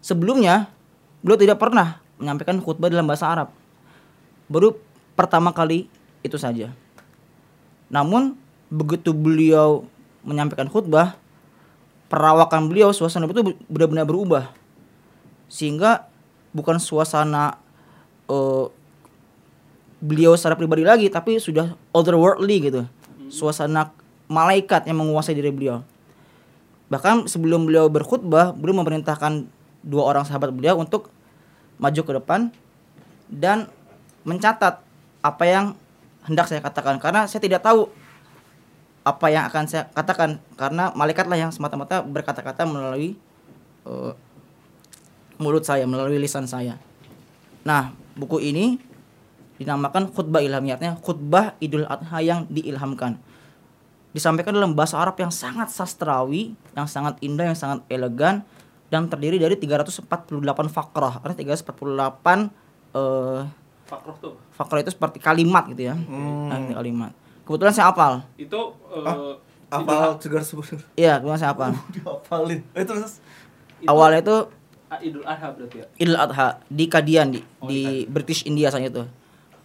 Sebelumnya, beliau tidak pernah menyampaikan khutbah dalam bahasa Arab. Baru pertama kali itu saja. Namun, begitu beliau menyampaikan khutbah, perawakan beliau, suasana itu benar-benar berubah. Sehingga bukan suasana uh, beliau secara pribadi lagi tapi sudah otherworldly gitu. Suasana malaikat yang menguasai diri beliau. Bahkan sebelum beliau berkhutbah beliau memerintahkan dua orang sahabat beliau untuk maju ke depan dan mencatat apa yang hendak saya katakan. Karena saya tidak tahu apa yang akan saya katakan karena malaikatlah yang semata-mata berkata-kata melalui uh, mulut saya melalui lisan saya nah buku ini dinamakan khutbah ilhamiatnya khutbah Idul Adha yang diilhamkan. Disampaikan dalam bahasa Arab yang sangat sastrawi, yang sangat indah, yang sangat elegan dan terdiri dari 348 fakrah. Artinya 348 eh Fakroh tuh. fakrah itu seperti kalimat gitu ya. Hmm. Nah, kalimat. Kebetulan saya hafal. Itu eh, Hah? Apal segar sebenarnya. Iya, kebetulan saya hafal. Dihafalin. Eh terus itu Awalnya itu Idul Adha berarti ya. Idul Adha di Kadian di, Oh, di British India saat itu.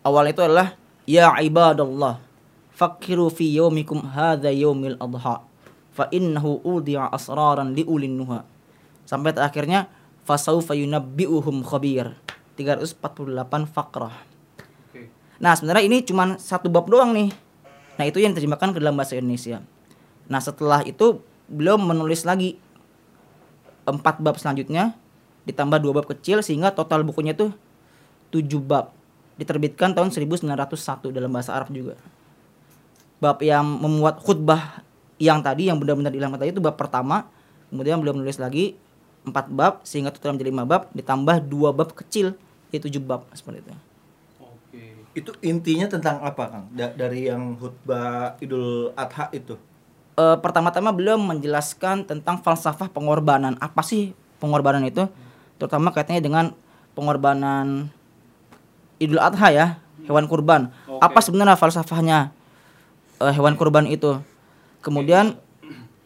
Awalnya itu adalah ya ibadallah fakiru fi yaumikum hadza yaumil adha fa innahu udi'a asraran li ulin nuha. Sampai akhirnya fasaufa yunabbi'uhum khabir. 348 fakrah. Oke. Nah, sebenarnya ini cuma satu bab doang nih. Nah, itu yang diterjemahkan ke dalam bahasa Indonesia. Nah, setelah itu beliau menulis lagi empat bab selanjutnya ditambah dua bab kecil sehingga total bukunya tuh tujuh bab. Diterbitkan tahun 1901 dalam bahasa Arab juga. Bab yang memuat khutbah yang tadi yang benar-benar diilhamkan tadi itu bab pertama. Kemudian beliau menulis lagi empat bab sehingga total menjadi lima bab ditambah dua bab kecil yaitu tujuh bab seperti itu. Itu intinya tentang apa Kang? Da- dari yang khutbah Idul Adha itu. Eh, pertama-tama beliau menjelaskan tentang falsafah pengorbanan. Apa sih pengorbanan itu? Terutama kaitannya dengan pengorbanan Idul Adha ya, hewan kurban. Oke. Apa sebenarnya falsafahnya eh, hewan kurban itu? Kemudian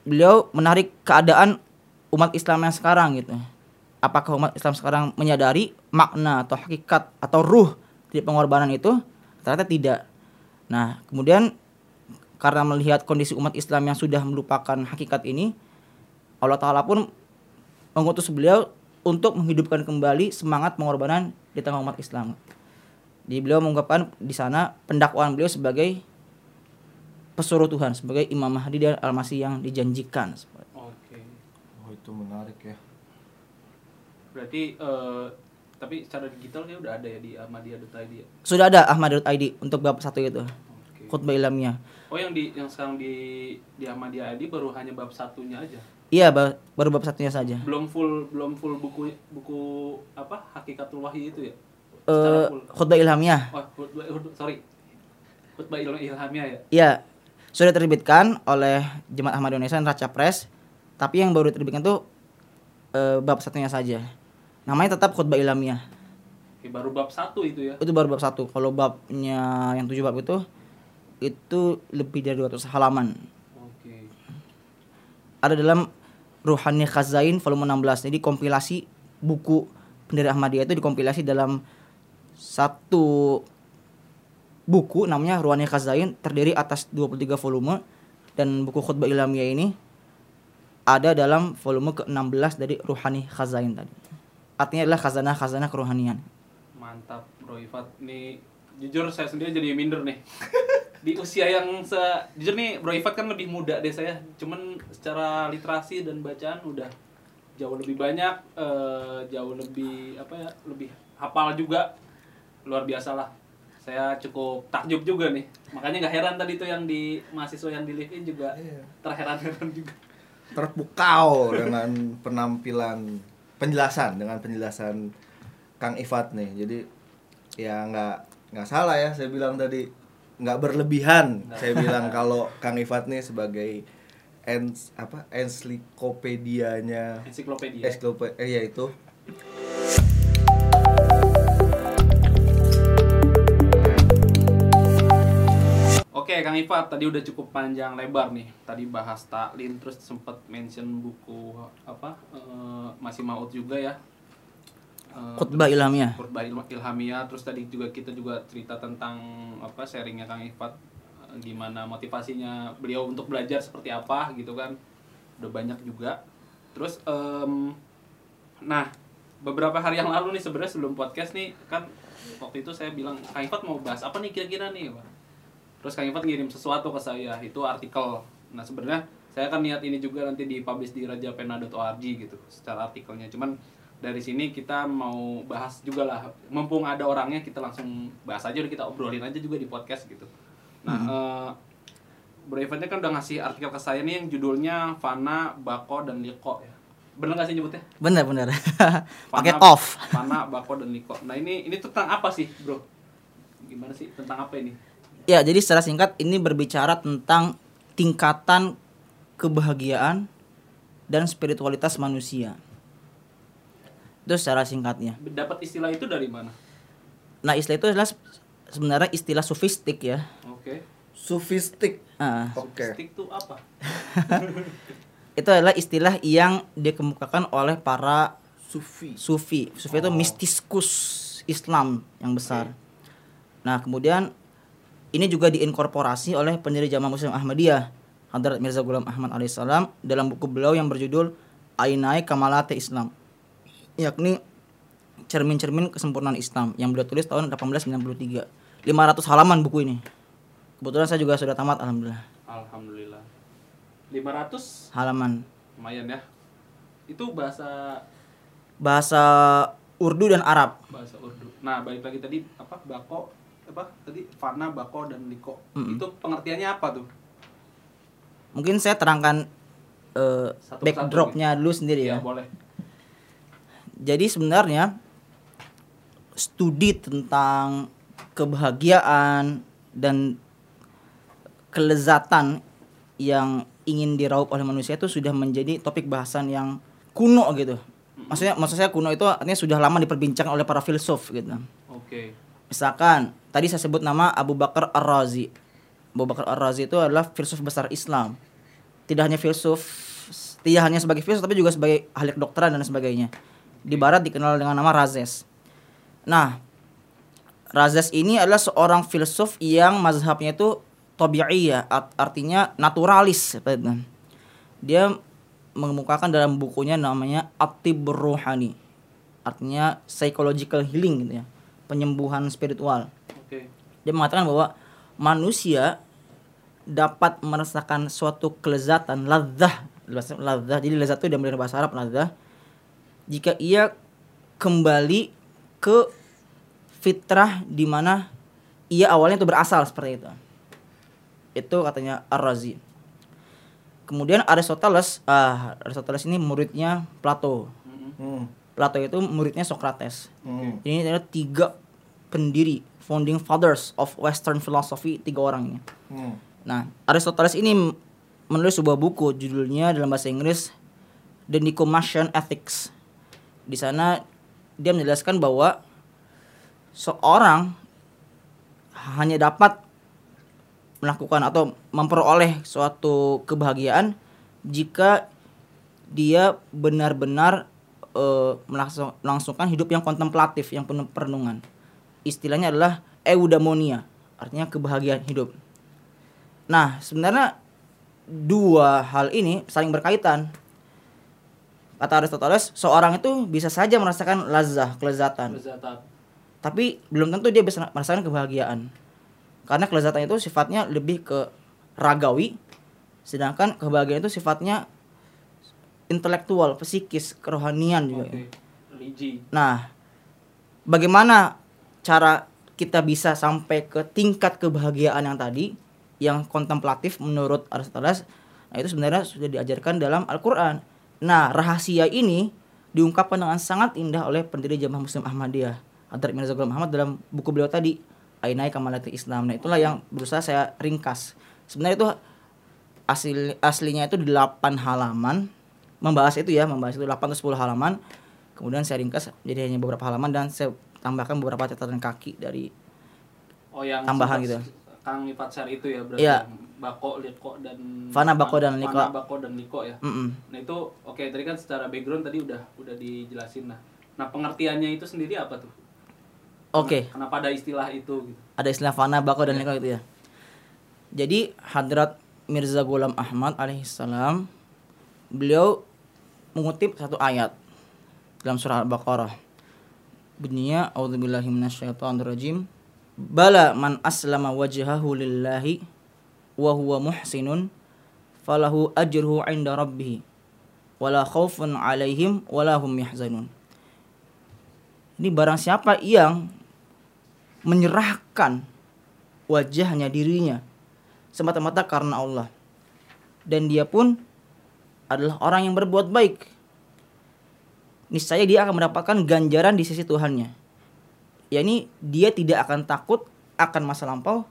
beliau menarik keadaan umat Islam yang sekarang gitu. Apakah umat Islam sekarang menyadari makna atau hakikat atau ruh dari pengorbanan itu? Ternyata tidak. Nah, kemudian karena melihat kondisi umat Islam yang sudah melupakan hakikat ini, Allah Ta'ala pun mengutus beliau untuk menghidupkan kembali semangat pengorbanan di tengah umat Islam. Jadi beliau mengungkapkan di sana pendakwaan beliau sebagai pesuruh Tuhan, sebagai Imam Mahdi dan Al-Masih yang dijanjikan. Oke. Oh, itu menarik ya. Berarti eh, tapi secara digital ya udah ada ya di ahmadiyah.id ya. Sudah ada Ahmad.id untuk bab satu itu, Oke. khutbah ilmiah. Oh yang di yang sekarang di di Ahmadiyah ID baru hanya bab satunya aja. Iya, ba- baru bab satunya saja. Belum full belum full buku buku apa Hakikatul Wahyi itu ya. Eh, full. khutbah ilmiah. Wah, khutbah, sorry. Khutbah ilhamnya ya. Iya, sudah diterbitkan oleh Jemaat Ahmad Indonesia Raca Press, tapi yang baru diterbitkan tuh eh, bab satunya saja. Namanya tetap khutbah ilmiah. Oke, baru bab satu itu ya. Itu baru bab satu. Kalau babnya yang tujuh bab itu itu lebih dari 200 halaman. Oke. Ada dalam Ruhani Khazain volume 16. Jadi kompilasi buku pendiri Ahmadiyah itu dikompilasi dalam satu buku namanya Ruhani Khazain terdiri atas 23 volume dan buku khutbah ilmiah ini ada dalam volume ke-16 dari Ruhani Khazain tadi. Artinya adalah khazanah-khazanah kerohanian. Mantap, Bro Ifat. Nih jujur saya sendiri jadi minder nih. Di usia yang se jujur nih Bro Ifat kan lebih muda deh saya. Cuman secara literasi dan bacaan udah jauh lebih banyak, eh, jauh lebih apa ya, lebih hafal juga. Luar biasa lah. Saya cukup takjub juga nih. Makanya nggak heran tadi tuh yang di mahasiswa yang di live in juga Iya. terheran-heran juga. Terpukau dengan penampilan penjelasan dengan penjelasan Kang Ifat nih. Jadi ya nggak nggak salah ya saya bilang tadi nggak berlebihan saya bilang kalau Kang Ifat nih sebagai ens apa ensiklopedianya Ensiklopedia. ensiklopedia eh, ya itu Oke, Kang Ifat tadi udah cukup panjang lebar nih. Tadi bahas taklim terus sempat mention buku apa eh, masih maut juga ya. Eh, Khutbah ilmiah. Khutbah Ilhamiah terus tadi juga kita juga cerita tentang apa sharingnya Kang Ifat eh, gimana motivasinya beliau untuk belajar seperti apa gitu kan. Udah banyak juga. Terus em, nah beberapa hari yang lalu nih sebenarnya sebelum podcast nih kan waktu itu saya bilang Kang Ifat mau bahas apa nih kira-kira nih Pak? Terus Kang Ifat ngirim sesuatu ke saya, itu artikel. Nah sebenarnya saya kan niat ini juga nanti dipublish di rajapena.org gitu, secara artikelnya. Cuman dari sini kita mau bahas juga lah, mumpung ada orangnya kita langsung bahas aja, udah kita obrolin aja juga di podcast gitu. Nah, eh, Bro Ivannya kan udah ngasih artikel ke saya nih yang judulnya Fana, Bako, dan Liko ya. Bener gak sih nyebutnya? Bener bener. Pakai off. Fana, Bako, dan Liko. Nah ini ini tentang apa sih bro? Gimana sih tentang apa ini? Ya, jadi secara singkat ini berbicara tentang tingkatan kebahagiaan dan spiritualitas manusia. Itu secara singkatnya. Dapat istilah itu dari mana? Nah, istilah itu adalah se- sebenarnya istilah sofistik ya. Oke. sufistik Ah, oke Stick tuh apa? itu adalah istilah yang dikemukakan oleh para sufi sufi. Sufi itu Oh. mistiskus Islam yang besar. Nah, kemudian ini juga diinkorporasi oleh pendiri Jamaah Muslim Ahmadiyah, Hadrat Mirza Ghulam Ahmad alaihissalam dalam buku beliau yang berjudul Ainai Kamalate Islam. Yakni cermin-cermin kesempurnaan Islam yang beliau tulis tahun 1893. 500 halaman buku ini. Kebetulan saya juga sudah tamat alhamdulillah. Alhamdulillah. 500 Halaman lumayan ya. Itu bahasa bahasa Urdu dan Arab. bahasa Urdu. Nah, balik lagi tadi apa? Bako apa? Tadi Fana, Bako dan Liko. Mm-mm. Itu pengertiannya apa tuh? Mungkin saya terangkan persatu backdropnya dulu sendiri ya. Ya, boleh. Jadi sebenarnya studi tentang kebahagiaan dan kelezatan yang ingin diraup oleh manusia itu sudah menjadi topik bahasan yang kuno gitu. Maksudnya maksud saya kuno itu artinya sudah lama diperbincangkan oleh para filsuf gitu. Oke. Misalkan tadi saya sebut nama Abu Bakar Ar-Razi. Abu Bakar Ar-Razi itu adalah filsuf besar Islam. Tidak hanya filsuf, tidak hanya sebagai filsuf tapi juga sebagai ahli kedokteran dan sebagainya. Di barat dikenal dengan nama Razes. Nah, Razes ini adalah seorang filsuf yang mazhabnya itu tabi'iyah, art- artinya naturalis. seperti itu. Dia mengemukakan dalam bukunya namanya Atib Ruhani. Artinya psychological healing gitu ya. Penyembuhan spiritual. Oke. Dia mengatakan bahwa manusia dapat merasakan suatu kelezatan ladzah Bahasa- ladzah jadi lezat itu dari bahasa Arab ladzah jika ia kembali ke fitrah di mana ia awalnya itu berasal seperti itu. Itu katanya Ar-Razi. Kemudian Aristoteles ah Aristoteles ini muridnya Plato. Mm-mm. Hmm, Plato itu muridnya Socrates hmm. ini adalah tiga pendiri founding fathers of Western philosophy tiga orang ini. Hmm. Nah, Aristoteles ini menulis sebuah buku judulnya dalam bahasa Inggris The Nicomachean Ethics. Di sana dia menjelaskan bahwa seorang hanya dapat melakukan atau memperoleh suatu kebahagiaan jika dia benar-benar melangsung- melangsungkan hidup yang kontemplatif, yang penuh perenungan. Istilahnya adalah eudaimonia, artinya kebahagiaan hidup. Nah, sebenarnya dua hal ini saling berkaitan. Kata Aristoteles, seorang itu bisa saja merasakan lazah, kelezatan, Kelezatan. tapi belum tentu dia bisa merasakan kebahagiaan. Karena kelezatan itu sifatnya lebih ke ragawi, sedangkan kebahagiaan itu sifatnya intelektual, psikis, kerohanian juga. Religi. Nah, bagaimana cara kita bisa sampai ke tingkat kebahagiaan yang tadi yang kontemplatif menurut Aristoteles? Nah, itu sebenarnya sudah diajarkan dalam Al-Qur'an. Nah, rahasia ini diungkapkan dengan sangat indah oleh pendiri Jamaah Muslim Ahmadiyah Hadrat Mirza Ghulam Ahmad dalam buku beliau tadi Ainai Kamalatul Islam. Nah, itulah yang berusaha saya ringkas. Sebenarnya itu asli aslinya itu 8 halaman membahas itu ya, membahas itu 8 atau 10 halaman. Kemudian saya ringkas jadi hanya beberapa halaman dan saya tambahkan beberapa catatan kaki dari Oh yang Tambahan gitu. Kang Ifatsar itu ya berarti. Yang Bako, Liko dan Fana, Bako, dan Liko. Fana, Bako dan Liko ya. Mm-mm. Nah itu oke tadi kan secara background tadi udah udah dijelasin nah. Nah pengertiannya itu sendiri apa tuh? Oke. Kenapa ada istilah itu gitu? ada istilah fana bako dan niko gitu ya jadi hadrat Mirza Ghulam Ahmad alaihissalam beliau mengutip satu ayat dalam surah Al-Baqarah. Bunyinya a'udzubillahi minasyaitonirrajim. Bala man aslama wajhahu lillahi wa huwa muhsinun falahu ajruhu 'inda rabbih wala khaufun 'alaihim wala hum yahzanun. Ini barang siapa yang menyerahkan wajahnya dirinya semata-mata karena Allah dan dia pun adalah orang yang berbuat baik niscaya dia akan mendapatkan ganjaran di sisi Tuhannya yakni dia tidak akan takut akan masa lampau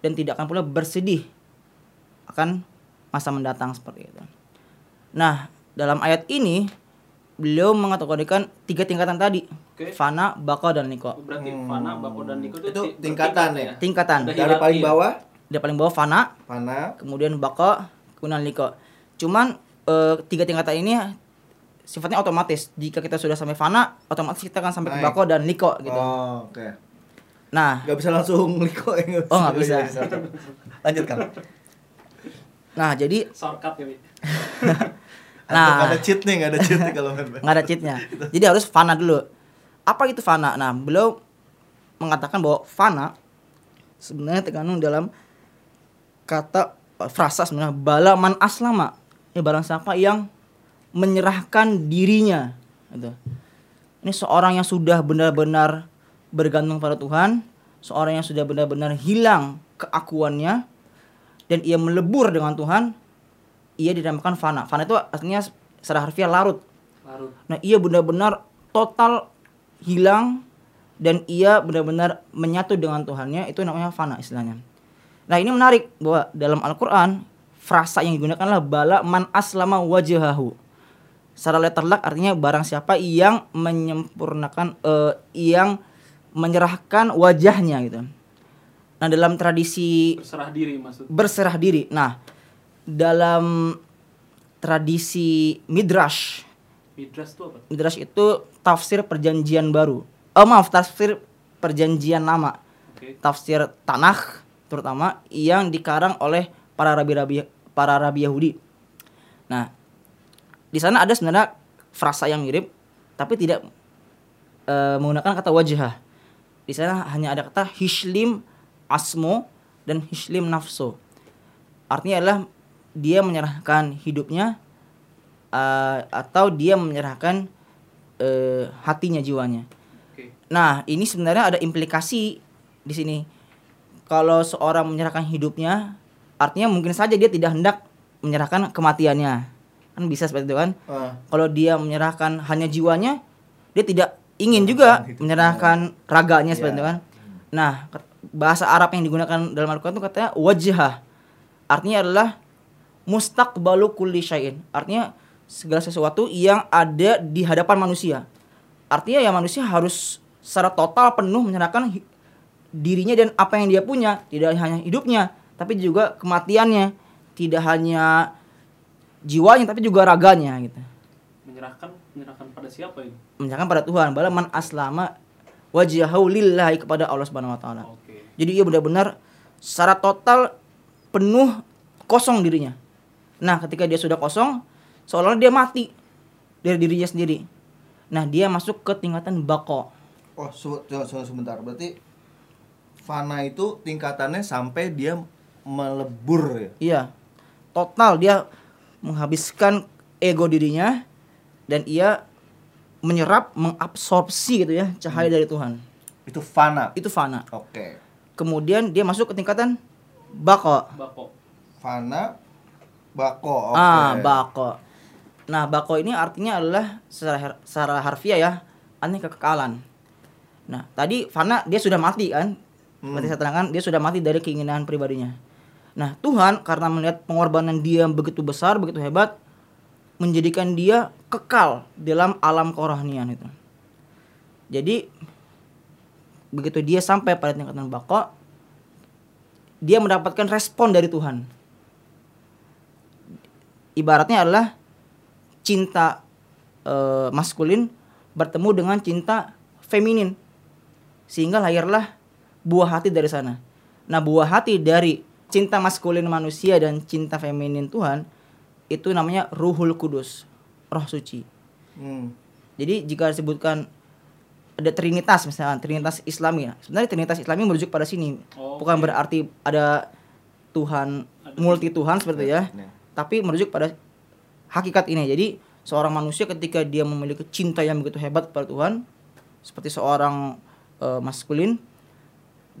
dan tidak akan pula bersedih akan masa mendatang seperti itu. Nah, dalam ayat ini beliau mengatakan tiga tingkatan tadi, Oke. fana, bako dan niko. Berarti Fana, Bako dan Liko Itu ti- tingkatan ya? Tingkatan. Dari paling ya? bawah Dia paling bawah fana, Fana, kemudian bako, kemudian liko. Cuman eh, tiga tingkatan ini sifatnya otomatis. Jika kita sudah sampai fana, otomatis kita akan sampai ke Naik. bako dan liko gitu. Oh, oke. Nah, Gak bisa langsung liko ya. Oh, nggak bisa. Lanjutkan. nah jadi Nah. Shortcut ya. Nah. Gak ada cheat nih, gak ada cheat nih kalau nggak ada cheatnya. Jadi harus fana dulu. Apa itu fana? Nah, beliau mengatakan bahwa fana sebenarnya terkandung dalam kata frasa sebenarnya bala man aslama. Ini barang siapa yang menyerahkan dirinya. Gitu. Ini seorang yang sudah benar-benar bergantung pada Tuhan, seorang yang sudah benar-benar hilang keakuannya dan ia melebur dengan Tuhan, ia dinamakan fana. Fana itu artinya secara harfiah larut. Larut. Nah, ia benar-benar total hilang dan ia benar-benar menyatu dengan Tuhannya, itu namanya fana istilahnya. Nah, ini menarik bahwa dalam Al-Qur'an frasa yang digunakan adalah bala man aslama wajahahu. Secara letterlock artinya barang siapa yang menyempurnakan eh, yang menyerahkan wajahnya gitu. Nah, dalam tradisi Berserah diri maksud. berserah diri. Nah, dalam tradisi midrash, Midras itu apa? midrash itu tafsir perjanjian baru. Oh maaf, tafsir perjanjian lama. Oke. Tafsir Tanakh terutama yang dikarang oleh para rabi-rabi para rabi Yahudi. Nah, di sana ada sebenarnya frasa yang mirip tapi tidak eh, menggunakan kata wajah. Di sana hanya ada kata hishlim asmo dan hishlim nafso. Artinya adalah dia menyerahkan hidupnya eh, atau dia menyerahkan eh, hatinya jiwanya. Oke. Nah, ini sebenarnya ada implikasi di sini. Kalau seorang menyerahkan hidupnya, artinya mungkin saja dia tidak hendak menyerahkan kematiannya. Kan bisa seperti itu kan? Ah, Kalau dia menyerahkan hanya jiwanya, dia tidak ingin juga hidupnya. menyerahkan raganya seperti Iya. itu kan? Nah, bahasa Arab yang digunakan dalam Al-Qur'an itu katanya wajhah. Artinya adalah mustaqbalu kulli syai'in. Artinya segala sesuatu yang ada di hadapan manusia. Artinya ya manusia harus secara total penuh menyerahkan dirinya dan apa yang dia punya, tidak hanya hidupnya, tapi juga kematiannya, tidak hanya jiwanya tapi juga raganya gitu. Menyerahkan menyerahkan pada siapa ini? Menyerahkan pada Tuhan, bala man aslama wajahu lillahi kepada Allah Subhanahu wa taala. Oke. Jadi ia benar-benar secara total penuh kosong dirinya. Nah, ketika dia sudah kosong, seolah-olah dia mati dari dirinya sendiri. Nah, dia masuk ke tingkatan bako. Oh, sebentar. Berarti Fana itu tingkatannya sampai dia melebur ya. Iya. Total dia menghabiskan ego dirinya dan ia menyerap, mengabsorpsi gitu ya cahaya dari Tuhan. Itu Fana. Itu fana. Oke. Kemudian dia masuk ke tingkatan bako. Bako. Fana Bako. Oke. Ah, bako. Nah, bako ini artinya adalah secara, har- secara harfiah ya, artinya kekekalan. Nah, tadi fana dia sudah mati kan? Berarti saya terangkan dia sudah mati dari keinginan pribadinya. Nah, Tuhan karena melihat pengorbanan dia begitu besar, begitu hebat, menjadikan dia kekal dalam alam kerohanian itu. Jadi begitu dia sampai pada tingkatan bako, dia mendapatkan respon dari Tuhan. Ibaratnya adalah cinta eh, maskulin bertemu dengan cinta feminin sehingga lahirlah buah hati dari sana. Nah, buah hati dari cinta maskulin manusia dan cinta feminin Tuhan itu namanya Ruhul Kudus, Roh Suci. Hmm. Jadi jika disebutkan ada Trinitas misalnya Trinitas Islami ya. Sebenarnya Trinitas Islami merujuk pada sini. Oh, Bukan oke. berarti ada Tuhan multi Tuhan seperti itu ya. Ya. Tapi merujuk pada hakikat ini. Jadi seorang manusia ketika dia memiliki cinta yang begitu hebat kepada Tuhan seperti seorang eh, maskulin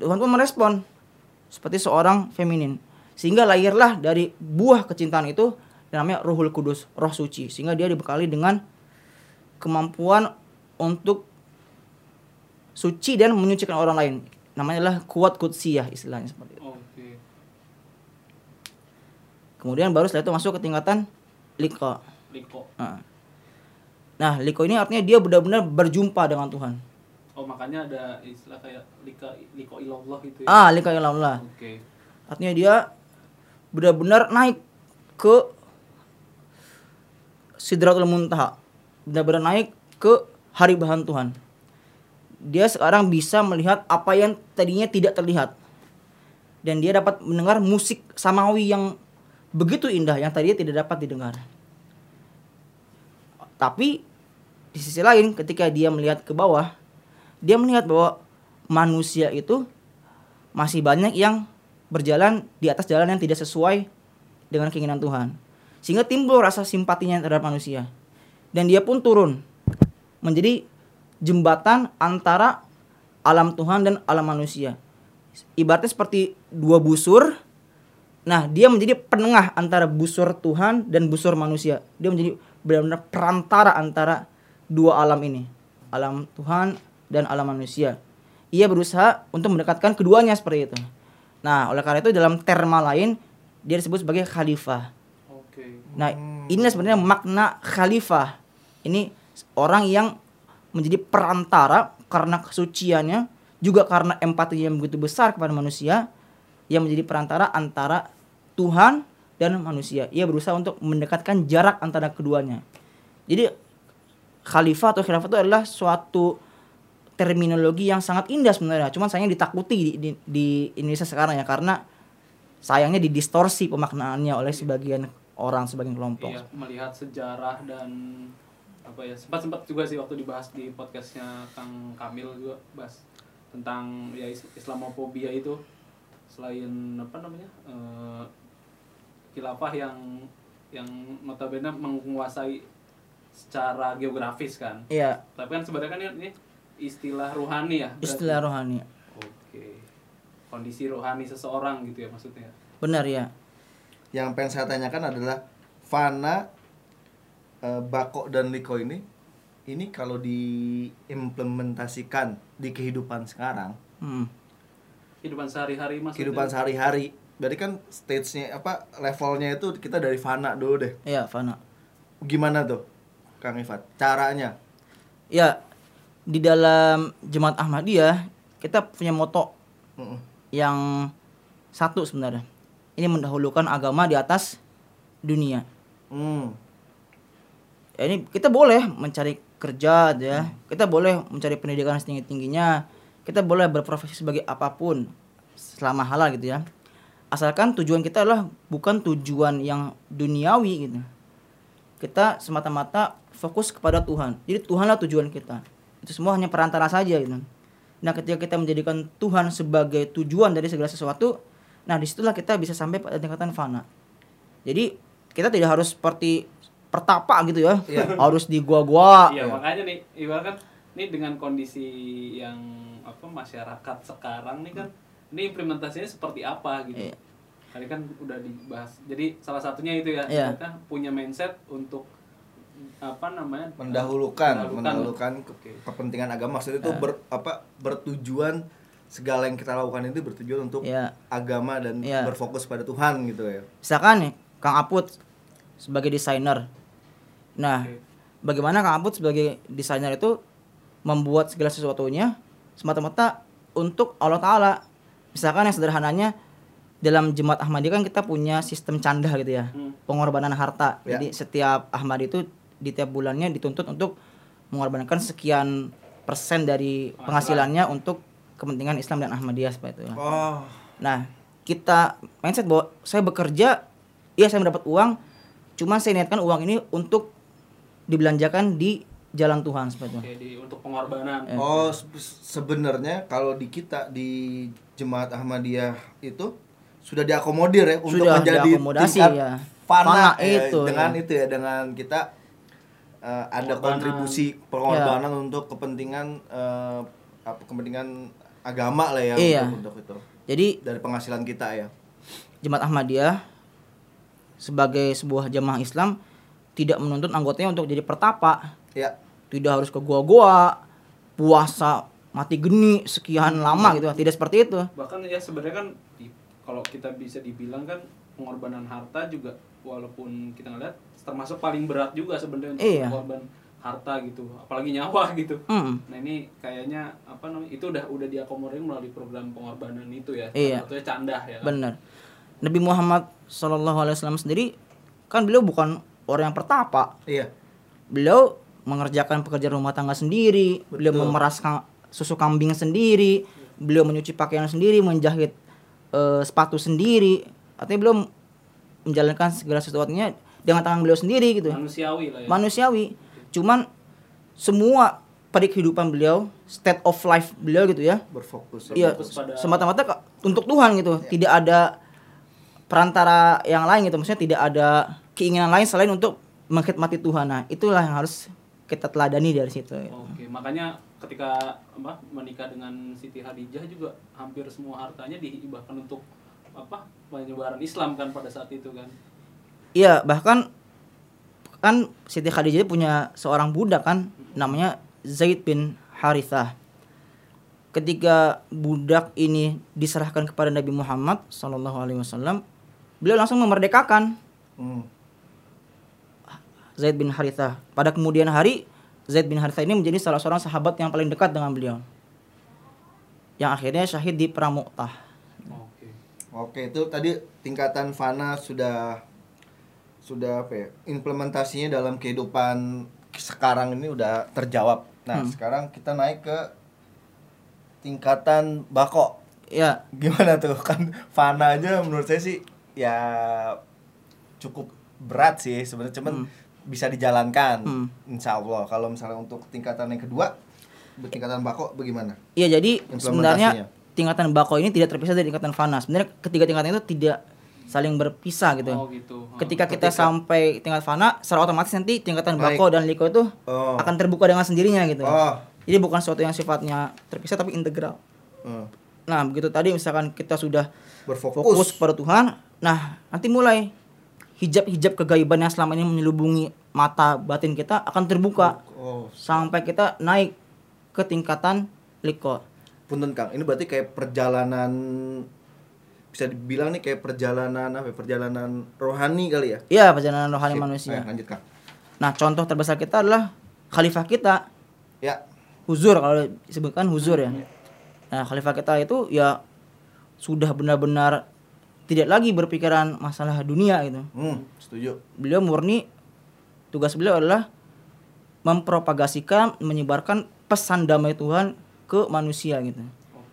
Tuhan pun merespon seperti seorang feminin. Sehingga lahirlah dari buah kecintaan itu yang namanya Ruhul Kudus, Roh Suci. Sehingga dia dibekali dengan kemampuan untuk suci dan menyucikan orang lain. Namanya adalah kuat kutsiyah istilahnya seperti itu. Kemudian baru setelah itu masuk ke tingkatan liko. Liko. Nah. Nah, liko ini artinya dia benar-benar berjumpa dengan Tuhan. Oh, makanya ada istilah kayak lika liko ilallah gitu ya. Ah, liko ilallah. Oke. Artinya dia benar-benar naik ke Sidratul Muntaha. Benar-benar naik ke hari bahan Tuhan. Dia sekarang bisa melihat apa yang tadinya tidak terlihat. Dan dia dapat mendengar musik samawi yang begitu indah yang tadinya tidak dapat didengar. Tapi di sisi lain ketika dia melihat ke bawah, dia melihat bahwa manusia itu masih banyak yang berjalan di atas jalan yang tidak sesuai dengan keinginan Tuhan. Sehingga timbul rasa simpatinya terhadap manusia. Dan dia pun turun menjadi jembatan antara alam Tuhan dan alam manusia. Ibaratnya seperti dua busur. Nah, dia menjadi penengah antara busur Tuhan dan busur manusia. Dia menjadi benar-benar perantara antara dua alam ini. Alam Tuhan dan alam manusia. Ia berusaha untuk mendekatkan keduanya seperti itu. Nah, oleh karena itu dalam terma lain dia disebut sebagai khalifah. Oke. Nah, inilah sebenarnya makna khalifah. Ini orang yang menjadi perantara karena kesuciannya, juga karena empatinya yang begitu besar kepada manusia, yang menjadi perantara antara Tuhan dan manusia. Ia berusaha untuk mendekatkan jarak antara keduanya. Jadi khalifah atau khilafah itu adalah suatu terminologi yang sangat indah sebenarnya. Cuman sayangnya ditakuti di, di, di Indonesia sekarang ya karena sayangnya didistorsi pemaknaannya oleh sebagian orang, sebagian kelompok. Iya, melihat sejarah dan apa ya sempat sempat juga sih waktu dibahas di podcastnya Kang Kamil juga bahas tentang ya is- Islamofobia itu selain apa namanya eh, khilafah yang yang notabene menguasai secara geografis kan Iya, tapi kan sebenarnya kan ini istilah ruhani ya berarti? istilah rohani. oke kondisi rohani seseorang gitu ya maksudnya Benar ya. Yang pengen saya tanyakan adalah Fana, eh, Bako dan Liko ini, ini kalau diimplementasikan di kehidupan sekarang, Hmm. kehidupan sehari-hari maksudnya kehidupan sehari-hari, berarti kan stage-nya apa levelnya itu kita dari Fana dulu deh. Iya, Fana. Gimana tuh, Kang Ifat? Caranya? Ya, di dalam Jemaat Ahmadiyah kita punya moto Mm-mm. yang satu sebenarnya. Ini mendahulukan agama di atas dunia. Hmm. Ya, ini kita boleh mencari kerja ya. Kita boleh mencari pendidikan setinggi-tingginya. Kita boleh berprofesi sebagai apa pun selama halal gitu ya. Asalkan tujuan kita adalah bukan tujuan yang duniawi gitu. Kita semata-mata fokus kepada Tuhan. Jadi Tuhanlah tujuan kita. Itu semua hanya perantara saja gitu. Nah, ketika kita menjadikan Tuhan sebagai tujuan dari segala sesuatu, nah di situlah kita bisa sampai pada tingkatan fana. Jadi kita tidak harus seperti pertapa gitu ya, harus di gua-gua. Iya, makanya nih ibarat kan ini dengan kondisi yang apa masyarakat sekarang nih kan ini implementasinya seperti apa gitu. Iya. Tadi kan udah dibahas. Jadi salah satunya itu ya, Iya. kita punya mindset untuk apa namanya mendahulukan Mendahulukan. mendahulukan ke- Oke. kepentingan agama maksudnya itu ber, apa bertujuan segala yang kita lakukan itu bertujuan untuk Iya. agama dan Iya. berfokus pada Tuhan gitu ya Misalkan nih, Kang Aput sebagai desainer. Nah, Oke. bagaimana Kang Aput sebagai desainer itu membuat segala sesuatunya semata-mata untuk Allah Ta'ala. Misalkan yang sederhananya dalam Jemaat Ahmadiyah kan kita punya sistem canda gitu ya. Hmm. Pengorbanan harta. Ya. Jadi setiap Ahmadi itu di tiap bulannya dituntut untuk mengorbankan sekian persen dari penghasilannya untuk kepentingan Islam dan Ahmadiyah seperti itu. oh Nah, kita mindset bahwa saya bekerja, iya saya mendapat uang, cuman saya niatkan uang ini untuk dibelanjakan di jalan Tuhan seperti itu. Oke, di untuk pengorbanan. Eh. oh se- sebenarnya kalau di kita di jemaat Ahmadiyah itu sudah diakomodir ya untuk Sudah menjadi diakomodasi, tingkat ya. fana, Fana ya, itu, dengan ya. itu ya dengan kita eh, ada Pengorbanan. kontribusi pengorbanan untuk kepentingan eh, apa kepentingan agama lah ya Iya. untuk, untuk itu Jadi dari penghasilan kita ya Jemaat Ahmadiyah sebagai sebuah jamaah Islam tidak menuntut anggotanya untuk jadi pertapa. ya Tidak harus ke gua-gua, puasa mati geni sekian lama gitu. Tidak seperti itu. Bahkan ya sebenarnya kan kalau kita bisa dibilang kan pengorbanan harta juga walaupun kita ngeliat termasuk paling berat juga sebenarnya untuk Iya. korban harta gitu, apalagi nyawa gitu. Hmm. Nah ini kayaknya apa namanya itu udah udah diakomodir melalui program pengorbanan itu ya. Iya. Satunya candah ya. Kan? Benar. Nabi Muhammad Shallallahu Alaihi Wasallam sendiri kan beliau bukan orang yang pertapa. iya Beliau mengerjakan pekerjaan rumah tangga sendiri, beliau Betul. memeras ka- susu kambing sendiri, beliau menyuci pakaian sendiri, menjahit eh, sepatu sendiri. Artinya beliau menjalankan segala sesuatunya dengan tangan beliau sendiri gitu. Manusiawi lah ya. Manusiawi. Cuman semua pada kehidupan beliau, state of life beliau gitu ya, berfokus Iya, Fokus pada- semata-mata untuk Tuhan gitu. Tidak ada perantara yang lain gitu. Maksudnya tidak ada keinginan lain selain untuk mengkhidmati Tuhan. Nah, itulah yang harus kita teladani dari situ. gitu. Oke, makanya ketika apa menikah dengan Siti Khadijah juga hampir semua hartanya dihibahkan untuk apa penyebaran Islam kan pada saat itu kan. Iya, bahkan kan Siti Khadijah punya seorang budak kan namanya Zaid bin Harithah. Ketika budak ini diserahkan kepada Nabi Muhammad Sallallahu Alaihi Wasallam, beliau langsung memerdekakan Hmm. Zaid bin Harithah. Pada kemudian hari, Zaid bin Harithah ini menjadi salah seorang sahabat yang paling dekat dengan beliau. Yang akhirnya syahid di Perang Mu'tah. Oke. Oke, itu tadi tingkatan fana sudah sudah apa ya? Implementasinya dalam kehidupan sekarang ini udah terjawab. Nah, Hmm. sekarang kita naik ke tingkatan bako. Ya, Gimana tuh? Kan fana aja menurut saya sih ya cukup berat sih sebenarnya cuman Hmm. bisa dijalankan. Hmm. Insya Allah. Kalau misalnya untuk tingkatan yang kedua, tingkatan bako bagaimana? Iya jadi sebenarnya tingkatan bako ini tidak terpisah dari tingkatan fana. Sebenarnya ketiga tingkatan itu tidak saling berpisah gitu. Oh gitu. Ketika kita Ketika- sampai tingkat fana, secara otomatis nanti tingkatan Naik. bako dan liko itu Oh. akan terbuka dengan sendirinya gitu. Oh. Jadi bukan sesuatu yang sifatnya terpisah tapi integral. Hmm. Nah begitu tadi misalkan kita sudah Berfokus. fokus pada Tuhan, nah nanti mulai hijab-hijab kegaiban yang selama ini menyelubungi mata batin kita akan terbuka Oh, sampai kita naik ke tingkatan liko. Punten Kang, ini berarti kayak perjalanan bisa dibilang nih kayak perjalanan apa ya, perjalanan rohani kali ya? Iya perjalanan rohani Sip. manusia. Ayo, lanjut Kang. Nah contoh terbesar kita adalah khalifah kita Ya. Huzur kalau disebutkan Huzur ya. Nah khalifah kita itu ya sudah benar-benar tidak lagi berpikiran masalah dunia gitu. Hmm, setuju. Beliau murni tugas beliau adalah mempropagasikan, menyebarkan pesan damai Tuhan ke manusia gitu.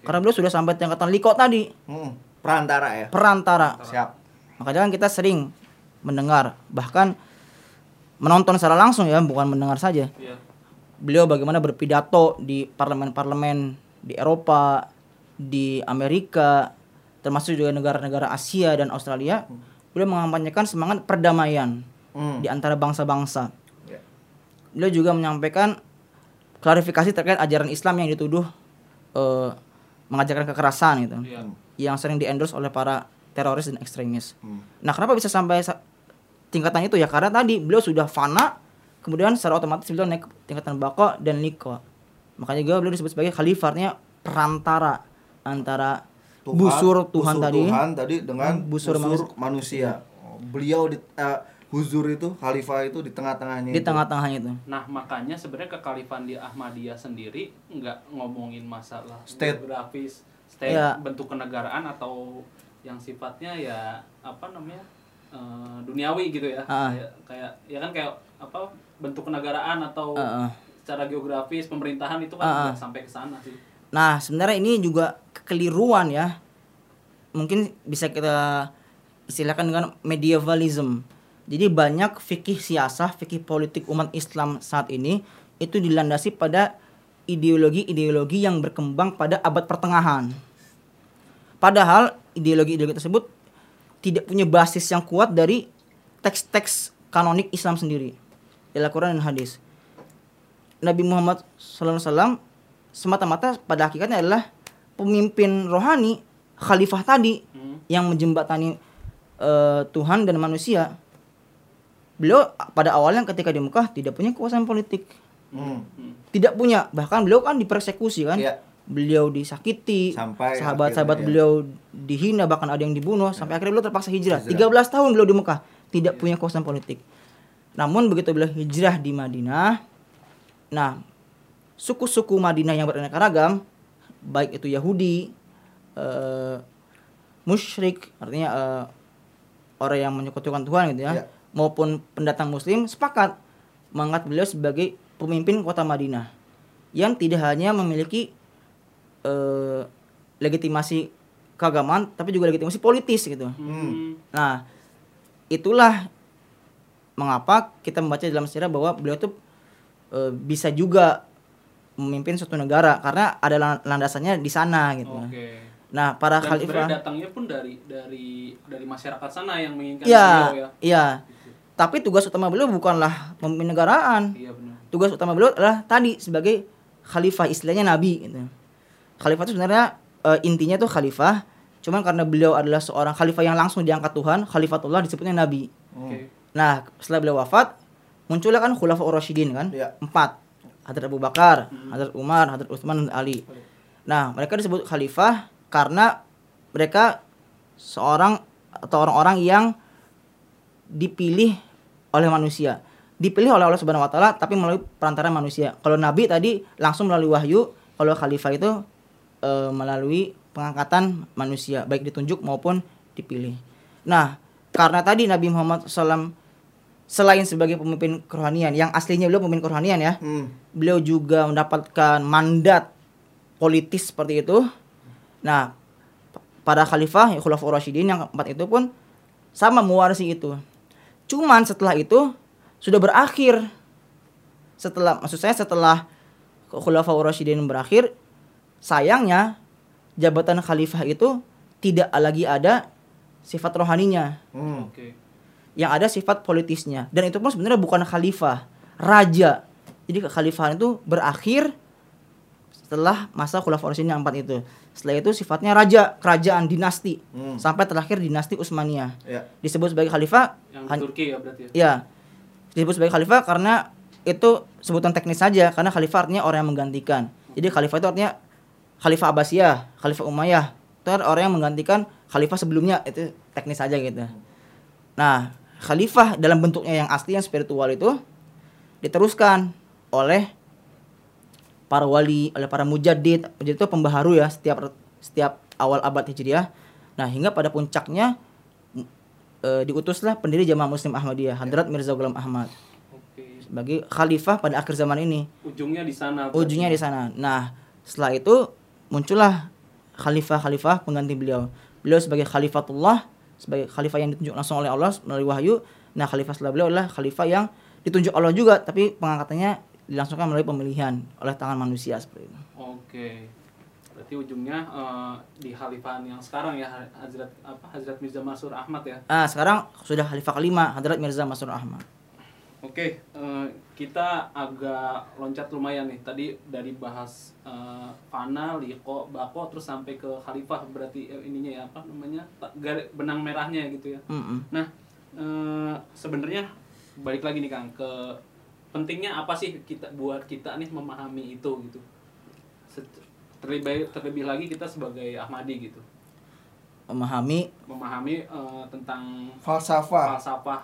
Karena beliau sudah sampai tingkatan liko tadi, Hmm, perantara ya. perantara. Siap. Makanya kan kita sering mendengar, bahkan menonton secara langsung ya, bukan mendengar saja. Iya. Beliau bagaimana berpidato di parlemen-parlemen di Eropa, di Amerika, termasuk juga negara-negara Asia dan Australia. Beliau mengampanyekan semangat perdamaian Hmm. di antara bangsa-bangsa. Ya. Beliau juga menyampaikan klarifikasi terkait ajaran Islam yang dituduh eh, mengajarkan kekerasan gitu, Iya. yang sering diendorse oleh para teroris dan ekstremis. Hmm. Nah, kenapa bisa sampai sa- tingkatan itu ya? Karena tadi beliau sudah fana kemudian secara otomatis beliau naik ke tingkatan bako dan liko makanya juga beliau disebut sebagai khalifah artinya perantara antara Tuhan- busur Tuhan tadi Tuhan tadi dengan busur busur, manusia. manusia. Oh, Beliau di eh, huzur itu khalifah itu di tengah-tengahnya di tengah-tengahnya itu Nah makanya sebenarnya kekalifan di Ahmadiyah sendiri nggak ngomongin masalah State. geografis, state, Ya. bentuk kenegaraan atau yang sifatnya ya apa namanya eh, duniawi gitu ya, Ah. kayak kayak ya kan kayak apa bentuk kenegaraan atau Ah, ah. secara geografis pemerintahan itu kan ah. nggak sampai ke sana sih. Nah, sebenarnya ini juga kekeliruan ya. Mungkin bisa kita istilahkan dengan medievalism. Jadi banyak fikih siasah, fikih politik umat Islam saat ini itu dilandasi pada ideologi-ideologi yang berkembang pada abad pertengahan. Padahal ideologi-ideologi tersebut tidak punya basis yang kuat dari teks-teks kanonik Islam sendiri. Dalam Quran dan hadis. Nabi Muhammad SAW semata-mata pada hakikatnya adalah pemimpin rohani khalifah tadi Hmm. yang menjembatani eh, Tuhan dan manusia. Beliau pada awalnya ketika di Mekah tidak punya kekuasaan politik, Hmm. Tidak punya bahkan beliau kan dipersekusi kan, Iya. beliau disakiti, sahabat-sahabat ya. beliau dihina bahkan ada yang dibunuh sampai akhirnya beliau terpaksa hijrah. Hijrah. Iya. 13 tahun beliau di Mekah tidak punya kekuasaan politik. Namun begitu beliau hijrah di Madinah, nah suku-suku Madinah yang beraneka ragam, baik itu Yahudi, eh, musyrik, artinya eh, orang yang menyekutukan Tuhan gitu ya, Iya. Maupun pendatang Muslim sepakat mengangkat beliau sebagai pemimpin kota Madinah yang tidak hanya memiliki eh, legitimasi keagamaan, tapi juga legitimasi politis gitu. Hmm. Nah, itulah mengapa kita membaca dalam sejarah bahwa beliau tuh e, bisa juga memimpin suatu negara karena ada lan- landasannya di sana gitu. Oke. Nah, para Dan khalifah datangnya pun dari dari dari masyarakat sana yang menginginkan Iya, beliau ya. iya. Tapi tugas utama beliau bukanlah memimpin negaraan. Iya benar. Tugas utama beliau adalah tadi sebagai khalifah istilahnya nabi gitu. Khalifah itu sebenarnya e, intinya tuh khalifah, cuman karena beliau adalah seorang khalifah yang langsung diangkat Tuhan, khalifatullah disebutnya nabi. Oke. Nah, setelah beliau wafat, muncullah kan khulafa Rasyidin kan? Iya. Empat. Hadrat Abu Bakar, Hadrat Umar, Hadrat Utsman dan Ali. Nah, mereka disebut khalifah karena mereka seorang atau orang-orang yang dipilih oleh manusia. Dipilih oleh Allah Subhanahu wa taala tapi melalui perantara manusia. Kalau nabi tadi langsung melalui wahyu, kalau khalifah itu eh, melalui pengangkatan manusia, baik ditunjuk maupun dipilih. Nah, karena tadi Nabi Muhammad SAW selain sebagai pemimpin kerohanian, yang aslinya beliau pemimpin kerohanian ya, Hmm. beliau juga mendapatkan mandat politis seperti itu. Nah, p- para khalifah, ya, khulafaur rasyidin yang keempat itu pun sama mewarisi itu. Cuman setelah itu sudah berakhir. Setelah maksud saya setelah khulafaur rasyidin berakhir, sayangnya jabatan khalifah itu tidak lagi ada sifat rohaninya Hmm. Oke. yang ada sifat politisnya dan itu pun sebenarnya bukan khalifah raja jadi kekhalifahan itu berakhir setelah masa khulafaur rasyidin yang empat itu setelah itu sifatnya raja kerajaan dinasti. Hmm. sampai terakhir dinasti Utsmaniyah. Ya. disebut sebagai khalifah Yang Turki ya berarti ya. ya disebut sebagai khalifah karena itu sebutan teknis saja karena khalifah artinya orang yang menggantikan. Jadi khalifah itu artinya khalifah Abbasiyah khalifah Umayyah. Itu orang yang menggantikan khalifah sebelumnya. Itu teknis saja gitu. Nah khalifah dalam bentuknya yang asli yang spiritual itu diteruskan oleh para wali oleh para mujadid jadi itu pembaharu ya setiap setiap awal abad hijriah. Nah hingga pada puncaknya eh, diutuslah pendiri jamaah muslim Ahmadiyah Hadrat Mirza Ghulam Ahmad. Oke. sebagai khalifah pada akhir zaman ini. Ujungnya di sana. berarti. ujungnya di sana. Nah setelah itu muncullah khalifah-khalifah pengganti beliau. Beliau sebagai khalifatullah sebagai khalifah yang ditunjuk langsung oleh Allah melalui wahyu. Nah khalifah setelah beliau adalah khalifah yang ditunjuk Allah juga tapi pengangkatannya dilangsungkan melalui pemilihan oleh tangan manusia seperti itu Oke. Berarti ujungnya eh, di khalifahan yang sekarang ya Hazrat apa Hazrat Mirza Mansur Ahmad ya. ah sekarang sudah khalifah kelima Hadrat Mirza Masur Ahmad Oke, eh, kita agak loncat lumayan nih. Tadi dari bahas eh, fana, liko, bako, terus sampai ke khalifah berarti eh, ininya ya apa namanya benang merahnya gitu ya. Mm-mm. Nah, eh, sebenarnya balik lagi nih Kang ke pentingnya apa sih kita buat kita nih memahami itu gitu. Terlebih terlebih lagi kita sebagai Ahmadi gitu. Memahami. Memahami eh, tentang falsafah. falsafah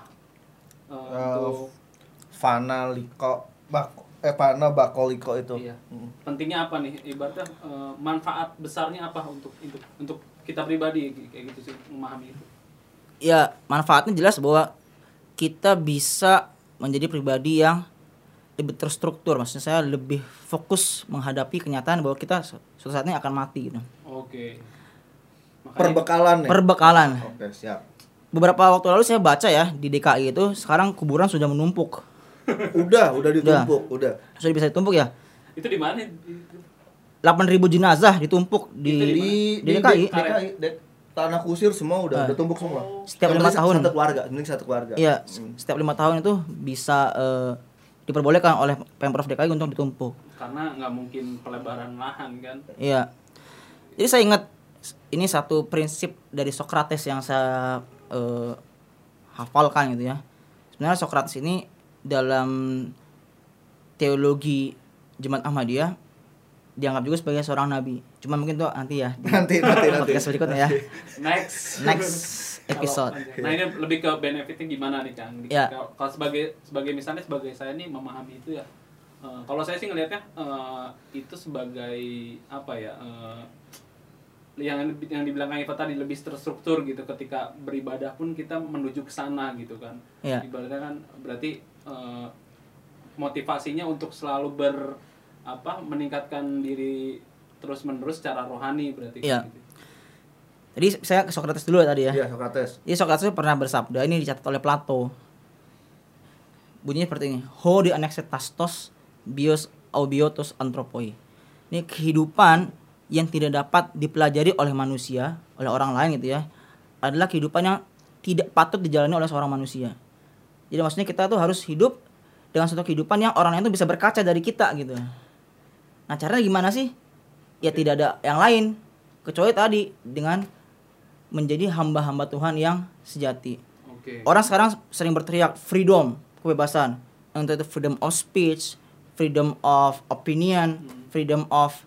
eh, Eh, untuk fana liko bak eh fana bakoliko itu. Iya. Mm. pentingnya apa nih? Ibaratnya eh, manfaat besarnya apa untuk untuk untuk kita pribadi? Kayak gitu sih memahami itu. Ya manfaatnya jelas bahwa kita bisa menjadi pribadi yang lebih terstruktur. Maksudnya saya lebih fokus menghadapi kenyataan bahwa kita su- suatu saat ini akan mati gitu. Oke. Makanya perbekalan ya? Perbekalan. Oke siap. Beberapa waktu lalu saya baca ya di DKI itu sekarang kuburan sudah menumpuk. Udah udah ditumpuk udah. sudah bisa ditumpuk ya? Itu di mana? Itu 8000 jenazah ditumpuk di di di di DKI. DKI Dek. tanah kusir semua udah Ah. udah tumpuk semua. Setiap lima tahun. satu keluarga penting satu keluarga. Iya, Hmm. setiap lima tahun itu bisa eh, diperbolehkan oleh pemprov DKI untuk ditumpuk. karena nggak mungkin pelebaran lahan kan Iya. Jadi saya ingat ini satu prinsip dari Socrates yang saya eh, hafalkan gitu ya. Sebenarnya Socrates ini dalam teologi Jemaat Ahmadiyah dianggap juga sebagai seorang nabi. Cuma mungkin tuh nanti ya nanti nanti nanti podcast berikutnya ya. next Next episode. Nah ini lebih ke benefitnya gimana nih kang Ya. kalau sebagai sebagai misalnya sebagai saya nih memahami itu ya eh, kalau saya sih ngelihatnya eh, itu sebagai apa ya eh, yang yang dibilang Kang Iva tadi lebih terstruktur gitu ketika beribadah pun kita menuju ke sana gitu kan Iya. ibaratnya kan berarti eh, motivasinya untuk selalu ber apa meningkatkan diri terus menerus secara rohani berarti kan Iya. gitu. Jadi saya ke Socrates dulu ya tadi ya. Iya Socrates Jadi Socrates pernah bersabda ini dicatat oleh Plato. Bunyinya seperti ini. Ho di anexetastos bios aubiotos anthropoi. Ini kehidupan yang tidak dapat dipelajari oleh manusia, oleh orang lain gitu ya. Adalah kehidupan yang tidak patut dijalani oleh seorang manusia. Jadi maksudnya kita tuh harus hidup dengan suatu kehidupan yang orang lain tuh bisa berkaca dari kita gitu. Nah, caranya gimana sih? Ya tidak ada yang lain kecuali tadi dengan menjadi hamba-hamba Tuhan yang sejati. Oke. Orang sekarang sering berteriak freedom, kebebasan. Entah itu freedom of speech, freedom of opinion, freedom of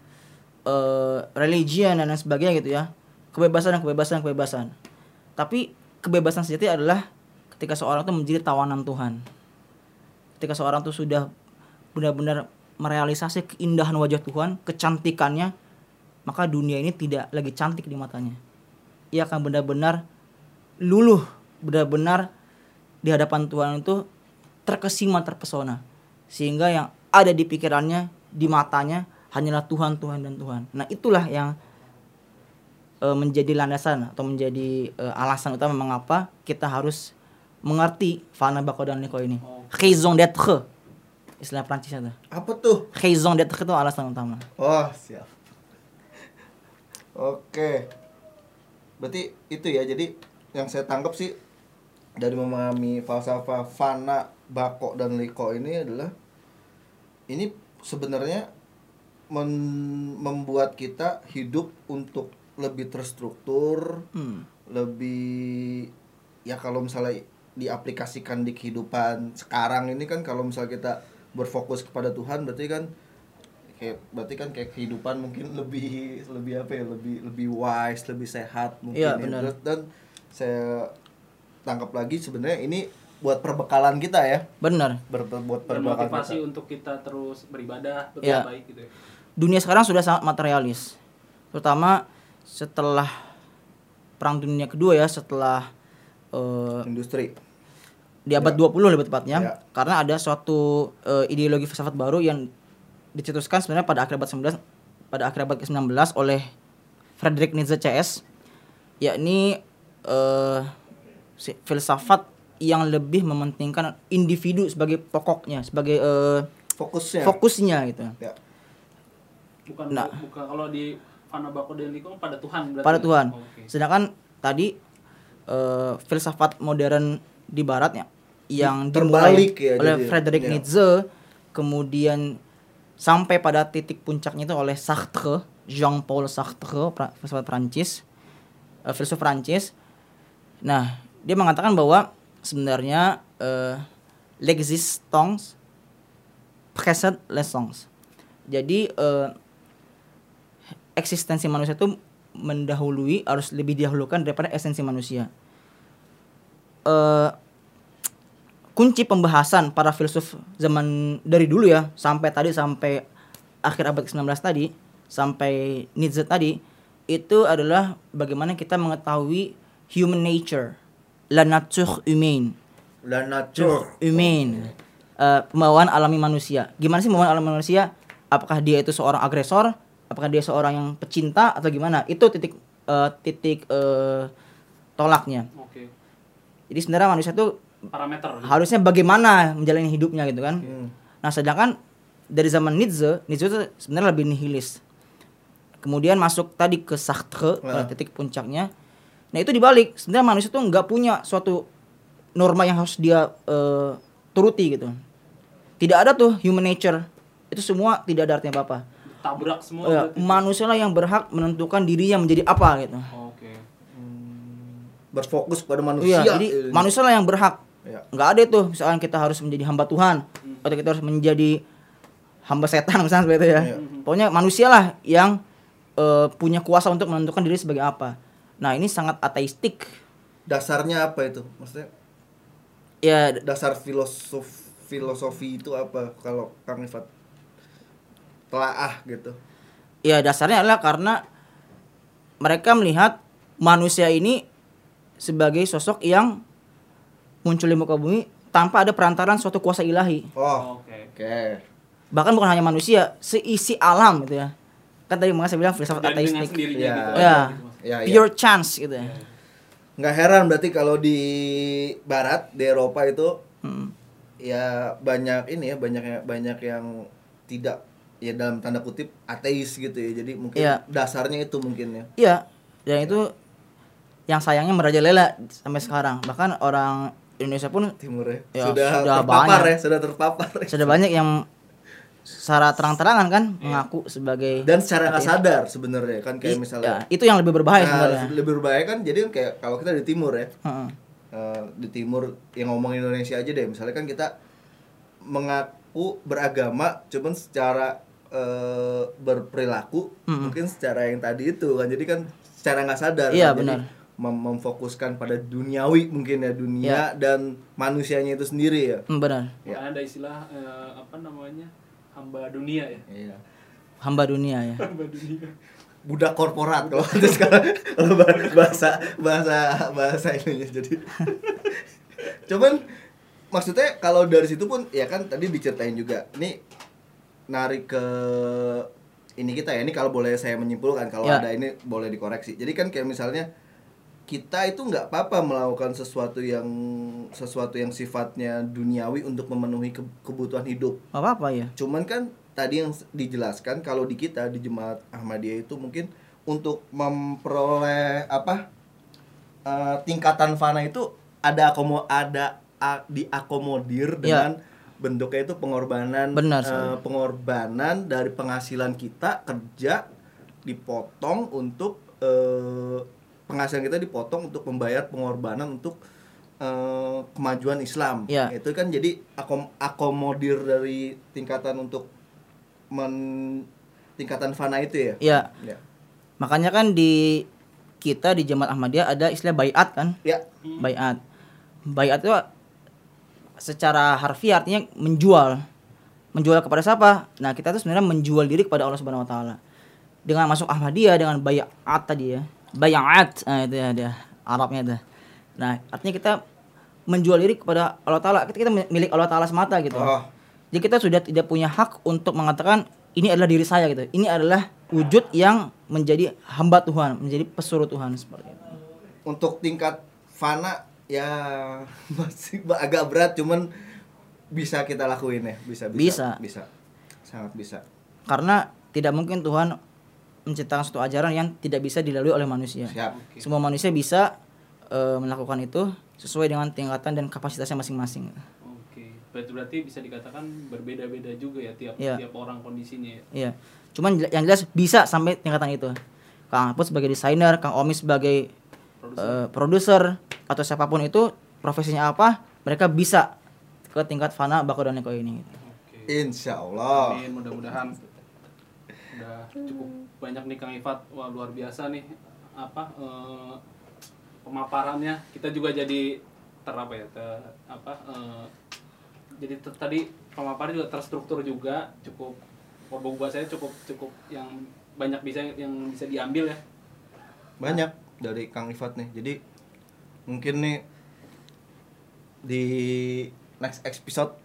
uh, religion dan lain sebagainya gitu ya. Kebebasan dan kebebasan kebebasan. Tapi kebebasan sejati adalah ketika seorang itu menjadi tawanan Tuhan. Ketika seorang itu sudah benar-benar merealisasi keindahan wajah Tuhan, kecantikannya, maka dunia ini tidak lagi cantik di matanya. Ia akan benar-benar luluh, benar-benar di hadapan Tuhan itu terkesima, terpesona. Sehingga yang ada di pikirannya, di matanya hanyalah Tuhan, Tuhan dan Tuhan. Nah, itulah yang eh, menjadi landasan atau menjadi eh, alasan utama mengapa kita harus mengerti fana bako dan liko ini. Oh. Raison d'être. Istilah Prancis itu. apa tuh Raison d'être itu alasan utama. oh siap oke berarti itu ya jadi yang saya tangkap sih dari memahami falsafah fana bako dan liko ini adalah ini sebenarnya membuat kita hidup untuk lebih terstruktur Hmm. lebih ya kalau misalnya diaplikasikan di kehidupan sekarang ini kan kalau misalnya kita berfokus kepada Tuhan berarti kan kayak berarti kan kayak kehidupan mungkin lebih lebih apa ya lebih lebih wise lebih sehat mungkin Iya, ya. benar. Dan saya tangkap lagi sebenarnya ini buat perbekalan kita ya Benar. Ber- buat perbekalan bermotivasi kita. untuk kita terus beribadah berbuat Iya. baik gitu ya. dunia sekarang sudah sangat materialis. Terutama setelah Perang Dunia Kedua ya, setelah eh, industri di abad 20 lebih tepatnya. Ya. Karena ada suatu eh, ideologi filsafat baru yang dicetuskan sebenarnya pada akhir abad 19 pada akhir abad ke-19 oleh Friedrich Nietzsche CS yakni eh, si- filsafat yang lebih mementingkan individu sebagai pokoknya, sebagai eh, fokusnya fokusnya gitu. ya Bukan Nah. bukan kalau di Fana Bako dan Liko pada Tuhan berarti. pada? Tuhan. Oh, Oke. Sedangkan tadi eh, filsafat modern di barat ya yang Terbalik dimulai ya oleh jadi. Friedrich Ya. Nietzsche kemudian sampai pada titik puncaknya itu oleh Sartre, Jean-Paul Sartre, filsafat Prancis, eh, filsuf Prancis. Nah, dia mengatakan bahwa sebenarnya eh, l'existence précède l'essence. Jadi eh, eksistensi manusia itu mendahului harus lebih didahulukan daripada esensi manusia. Eh kunci pembahasan para filsuf zaman dari dulu ya sampai tadi sampai akhir abad ke-19 tadi sampai Nietzsche tadi itu adalah bagaimana kita mengetahui human nature, la nature humaine, La nature. humaine, Eh, pembawaan alami manusia. Gimana sih pembawaan alami manusia? Apakah dia itu seorang agresor? Apakah dia seorang yang pecinta atau gimana? Itu titik eh, titik eh, tolaknya. Oke. Jadi sebenarnya manusia itu Parameter. harusnya bagaimana menjalani hidupnya gitu kan. Hmm. Nah, sedangkan dari zaman Nietzsche, Nietzsche itu sebenarnya lebih nihilis. Kemudian masuk tadi ke Sartre, pada Nah. titik puncaknya. Nah, itu dibalik. Sebenarnya manusia itu nggak punya suatu norma yang harus dia eh, turuti gitu. Tidak ada tuh human nature. Itu semua tidak ada artinya apa-apa. Tabrak semua. Berarti. manusia lah yang berhak menentukan dirinya menjadi apa gitu. Oke. Berfokus pada manusia. Iya, jadi manusia lah yang berhak. Ya. nggak ada tuh misalkan kita harus menjadi hamba Tuhan atau kita harus menjadi hamba setan misalnya seperti itu ya. Iya. Pokoknya manusia lah yang eh, punya kuasa untuk menentukan diri sebagai apa. Nah, ini sangat ateistik. Dasarnya apa itu? Maksudnya Ya dasar filosof filosofi itu apa kalau Kang Ifat telaah gitu. ya dasarnya adalah karena mereka melihat manusia ini sebagai sosok yang muncul di muka bumi tanpa ada perantaran suatu kuasa ilahi. Oh, Oke. oke. Bahkan bukan hanya manusia, seisi alam gitu ya. Kan tadi makanya saya bilang filsafat Dan ateistik. Iya. gitu. Ya. gitu. Ya, ya. Pure chance gitu ya. nggak heran berarti kalau di barat di Eropa itu Hmm. ya banyak ini ya banyak yang banyak yang tidak ya dalam tanda kutip ateis gitu ya jadi mungkin Iya. dasarnya itu mungkin ya Iya, dan itu yang sayangnya merajalela sampai sekarang. Bahkan orang Indonesia pun timur ya, Ya, sudah, sudah terpapar banyak. ya sudah terpapar ya. sudah banyak yang secara terang-terangan kan mengaku sebagai dan secara nggak sadar sebenarnya kan kayak misalnya ya, itu yang lebih berbahaya Nah, sebenarnya. lebih berbahaya kan jadi kan kayak kalau kita di timur ya Heeh. eh, di timur yang ngomong Indonesia aja deh misalnya kan kita mengaku beragama cuman secara eh, berperilaku Mm-mm. mungkin secara yang tadi itu kan jadi kan secara nggak sadar Iya, kan. Jadi benar. Mem- memfokuskan pada duniawi mungkin ya dunia dan manusianya itu sendiri ya Hmm, benar. Ya. Ada istilah eh, apa namanya? hamba dunia ya. iya Hamba dunia ya. Hamba dunia. budak korporat kalau itu sekarang kalau bahasa bahasa bahasa ininya jadi cuman maksudnya kalau dari situ pun ya kan tadi diceritain juga ini narik ke ini kita ya ini kalau boleh saya menyimpulkan kalau Ya. ada ini boleh dikoreksi jadi kan kayak misalnya kita itu nggak apa-apa melakukan sesuatu yang sesuatu yang sifatnya duniawi untuk memenuhi ke- kebutuhan hidup apa-apa ya. Cuman kan tadi yang dijelaskan kalau di kita di jemaat Ahmadiyah itu mungkin untuk memperoleh apa eh, tingkatan fana itu ada akomo ada a- diakomodir dengan bentuknya itu pengorbanan Benar sekali. pengorbanan dari penghasilan kita kerja dipotong untuk eh, penghasilan kita dipotong untuk membayar pengorbanan untuk eh, kemajuan Islam Iya. itu kan jadi akom akomodir dari tingkatan untuk men tingkatan fana itu ya Iya. ya Makanya kan di kita di Jemaat Ahmadiyah ada istilah bayat kan? ya Bayat. Bayat itu secara harfiah artinya menjual. Menjual kepada siapa? Nah, kita tuh sebenarnya menjual diri kepada Allah Subhanahu wa taala. Dengan masuk Ahmadiyah dengan bayat tadi ya. Bayat. Nah, itu ya dia Arabnya itu. Nah, artinya kita menjual diri kepada Allah taala. Kita, kita milik Allah taala semata gitu. oh Jadi kita sudah tidak punya hak untuk mengatakan ini adalah diri saya gitu. Ini adalah wujud yang menjadi hamba Tuhan, menjadi pesuruh Tuhan seperti itu. untuk tingkat fana ya masih agak berat cuman bisa kita lakuin ya bisa bisa Bisa. bisa sangat bisa Karena tidak mungkin Tuhan menciptakan suatu ajaran yang tidak bisa dilalui oleh manusia. siap Oke. Semua manusia bisa eh, melakukan itu sesuai dengan tingkatan dan kapasitasnya masing-masing. Oke. Berarti berarti bisa dikatakan berbeda-beda juga ya tiap Iya. tiap orang kondisinya ya. Iya. Cuman jel- yang jelas bisa sampai tingkatan itu. Kang Aput sebagai desainer, Kang Omi sebagai Produser. eh, produser atau siapa pun itu profesinya apa, mereka bisa ke tingkat fana bako dan neko ini. Oke. Insya Allah. Amin, mudah-mudahan udah cukup banyak nih Kang Ifat. Wah, luar biasa nih apa eh, pemaparannya. Kita juga jadi ter apa ya? ter- apa eh, jadi ter- tadi pemaparan juga terstruktur juga, cukup kalau buat saya cukup cukup yang banyak bisa yang bisa diambil ya. Banyak dari Kang Ifat nih. Jadi mungkin nih di next episode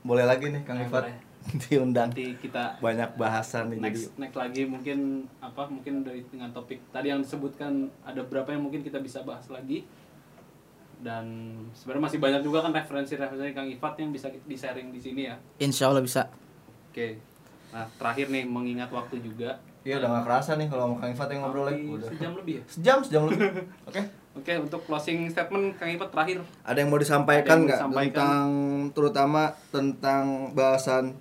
boleh lagi nih Kang Ya, Ifat. diundang. Nanti kita Banyak bahasan nih jadi next next lagi mungkin apa mungkin dari dengan topik tadi yang disebutkan ada berapa yang mungkin kita bisa bahas lagi dan sebenarnya masih banyak juga kan referensi-referensi Kang Ifat yang bisa di sharing di sini ya Insya Allah bisa. oke nah terakhir nih mengingat waktu juga Iya udah gak kerasa nih kalau sama Kang Ifat yang ngobrol lagi. Udah. sejam lebih ya Sejam, sejam lebih. Oke. oke untuk closing statement Kang Ifat terakhir Ada yang mau disampaikan nggak tentang terutama tentang bahasan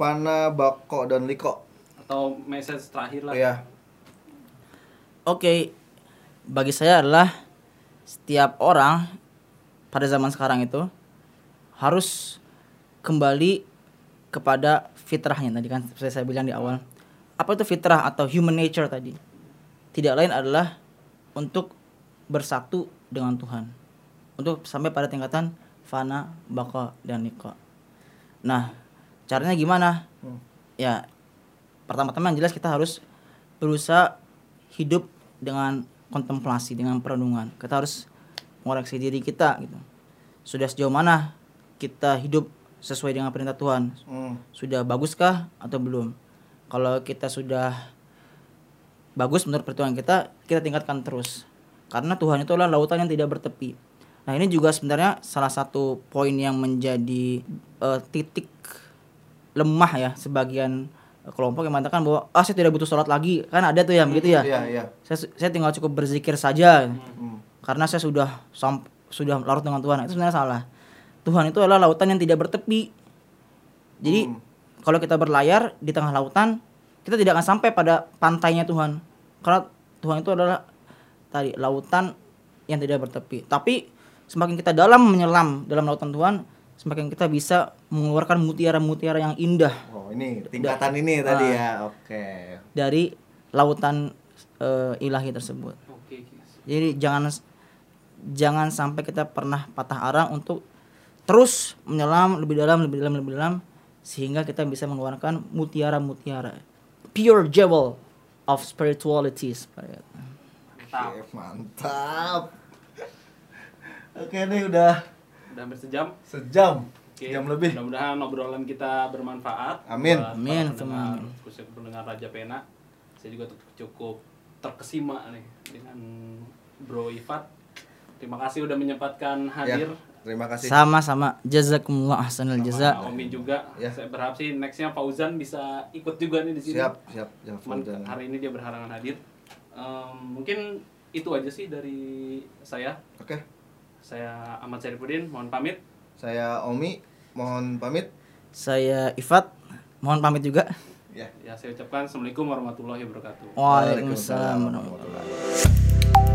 Fana, Bako dan Liko? atau message terakhir lah Iya. Oke, bagi saya adalah setiap orang pada zaman sekarang itu harus kembali kepada fitrahnya tadi kan seperti saya bilang di awal. Apa itu fitrah atau human nature tadi? Tidak lain adalah untuk bersatu dengan Tuhan. Untuk sampai pada tingkatan fana, baka dan niko. Nah, caranya gimana? Hmm. Ya, pertama-tama yang jelas kita harus berusaha hidup dengan kontemplasi dengan perenungan kita harus mengoreksi diri kita gitu sudah sejauh mana kita hidup sesuai dengan perintah Tuhan Hmm. sudah baguskah atau belum kalau kita sudah bagus menurut perhitungan kita kita tingkatkan terus karena Tuhan itu adalah lautan yang tidak bertepi nah ini juga sebenarnya salah satu poin yang menjadi eh, titik lemah ya sebagian kelompok yang mengatakan bahwa ah saya tidak butuh sholat lagi. Kan ada tuh yang begitu ya. Iya, iya. saya saya tinggal cukup berzikir saja. Hmm. karena saya sudah sam- sudah larut dengan Tuhan. Itu sebenarnya salah. Tuhan itu adalah lautan yang tidak bertepi. Jadi Hmm. kalau kita berlayar di tengah lautan kita tidak akan sampai pada pantainya Tuhan. Karena Tuhan itu adalah tadi lautan yang tidak bertepi. Tapi semakin kita dalam menyelam dalam lautan Tuhan semakin kita bisa mengeluarkan mutiara-mutiara yang indah Oh, ini tingkatan ini tadi ya. Oke. dari lautan eh, ilahi tersebut oke guys. Jadi jangan jangan sampai kita pernah patah arang untuk terus menyelam lebih dalam, lebih dalam, lebih dalam sehingga kita bisa mengeluarkan mutiara-mutiara pure jewel of spirituality. Mantap. Oke, mantap. Oke nih udah udah hampir sejam sejam. Oke, Sejam lebih. Mudah-mudahan obrolan kita bermanfaat. Amin. Amin, pendengar, amin. khususnya pendengar Raja Pena. Saya juga cukup terkesima nih dengan Bro Ifat. Terima kasih udah menyempatkan hadir. Ya, terima kasih. Sama-sama jazakumullah ahsanul Sama jaza. Omi juga. Ya. Saya berharap sih nextnya Fauzan bisa ikut juga nih di sini. Siap, siap. Fauzan. hari ini dia berhalangan hadir. Em, mungkin itu aja sih dari saya. Oke. Saya Ahmad Syarifudin, mohon pamit. Saya Omi, mohon pamit. Saya Ifat, mohon pamit juga. Ya. Ya, saya ucapkan Assalamualaikum warahmatullahi wabarakatuh. Waalaikumsalam warahmatullahi wabarakatuh.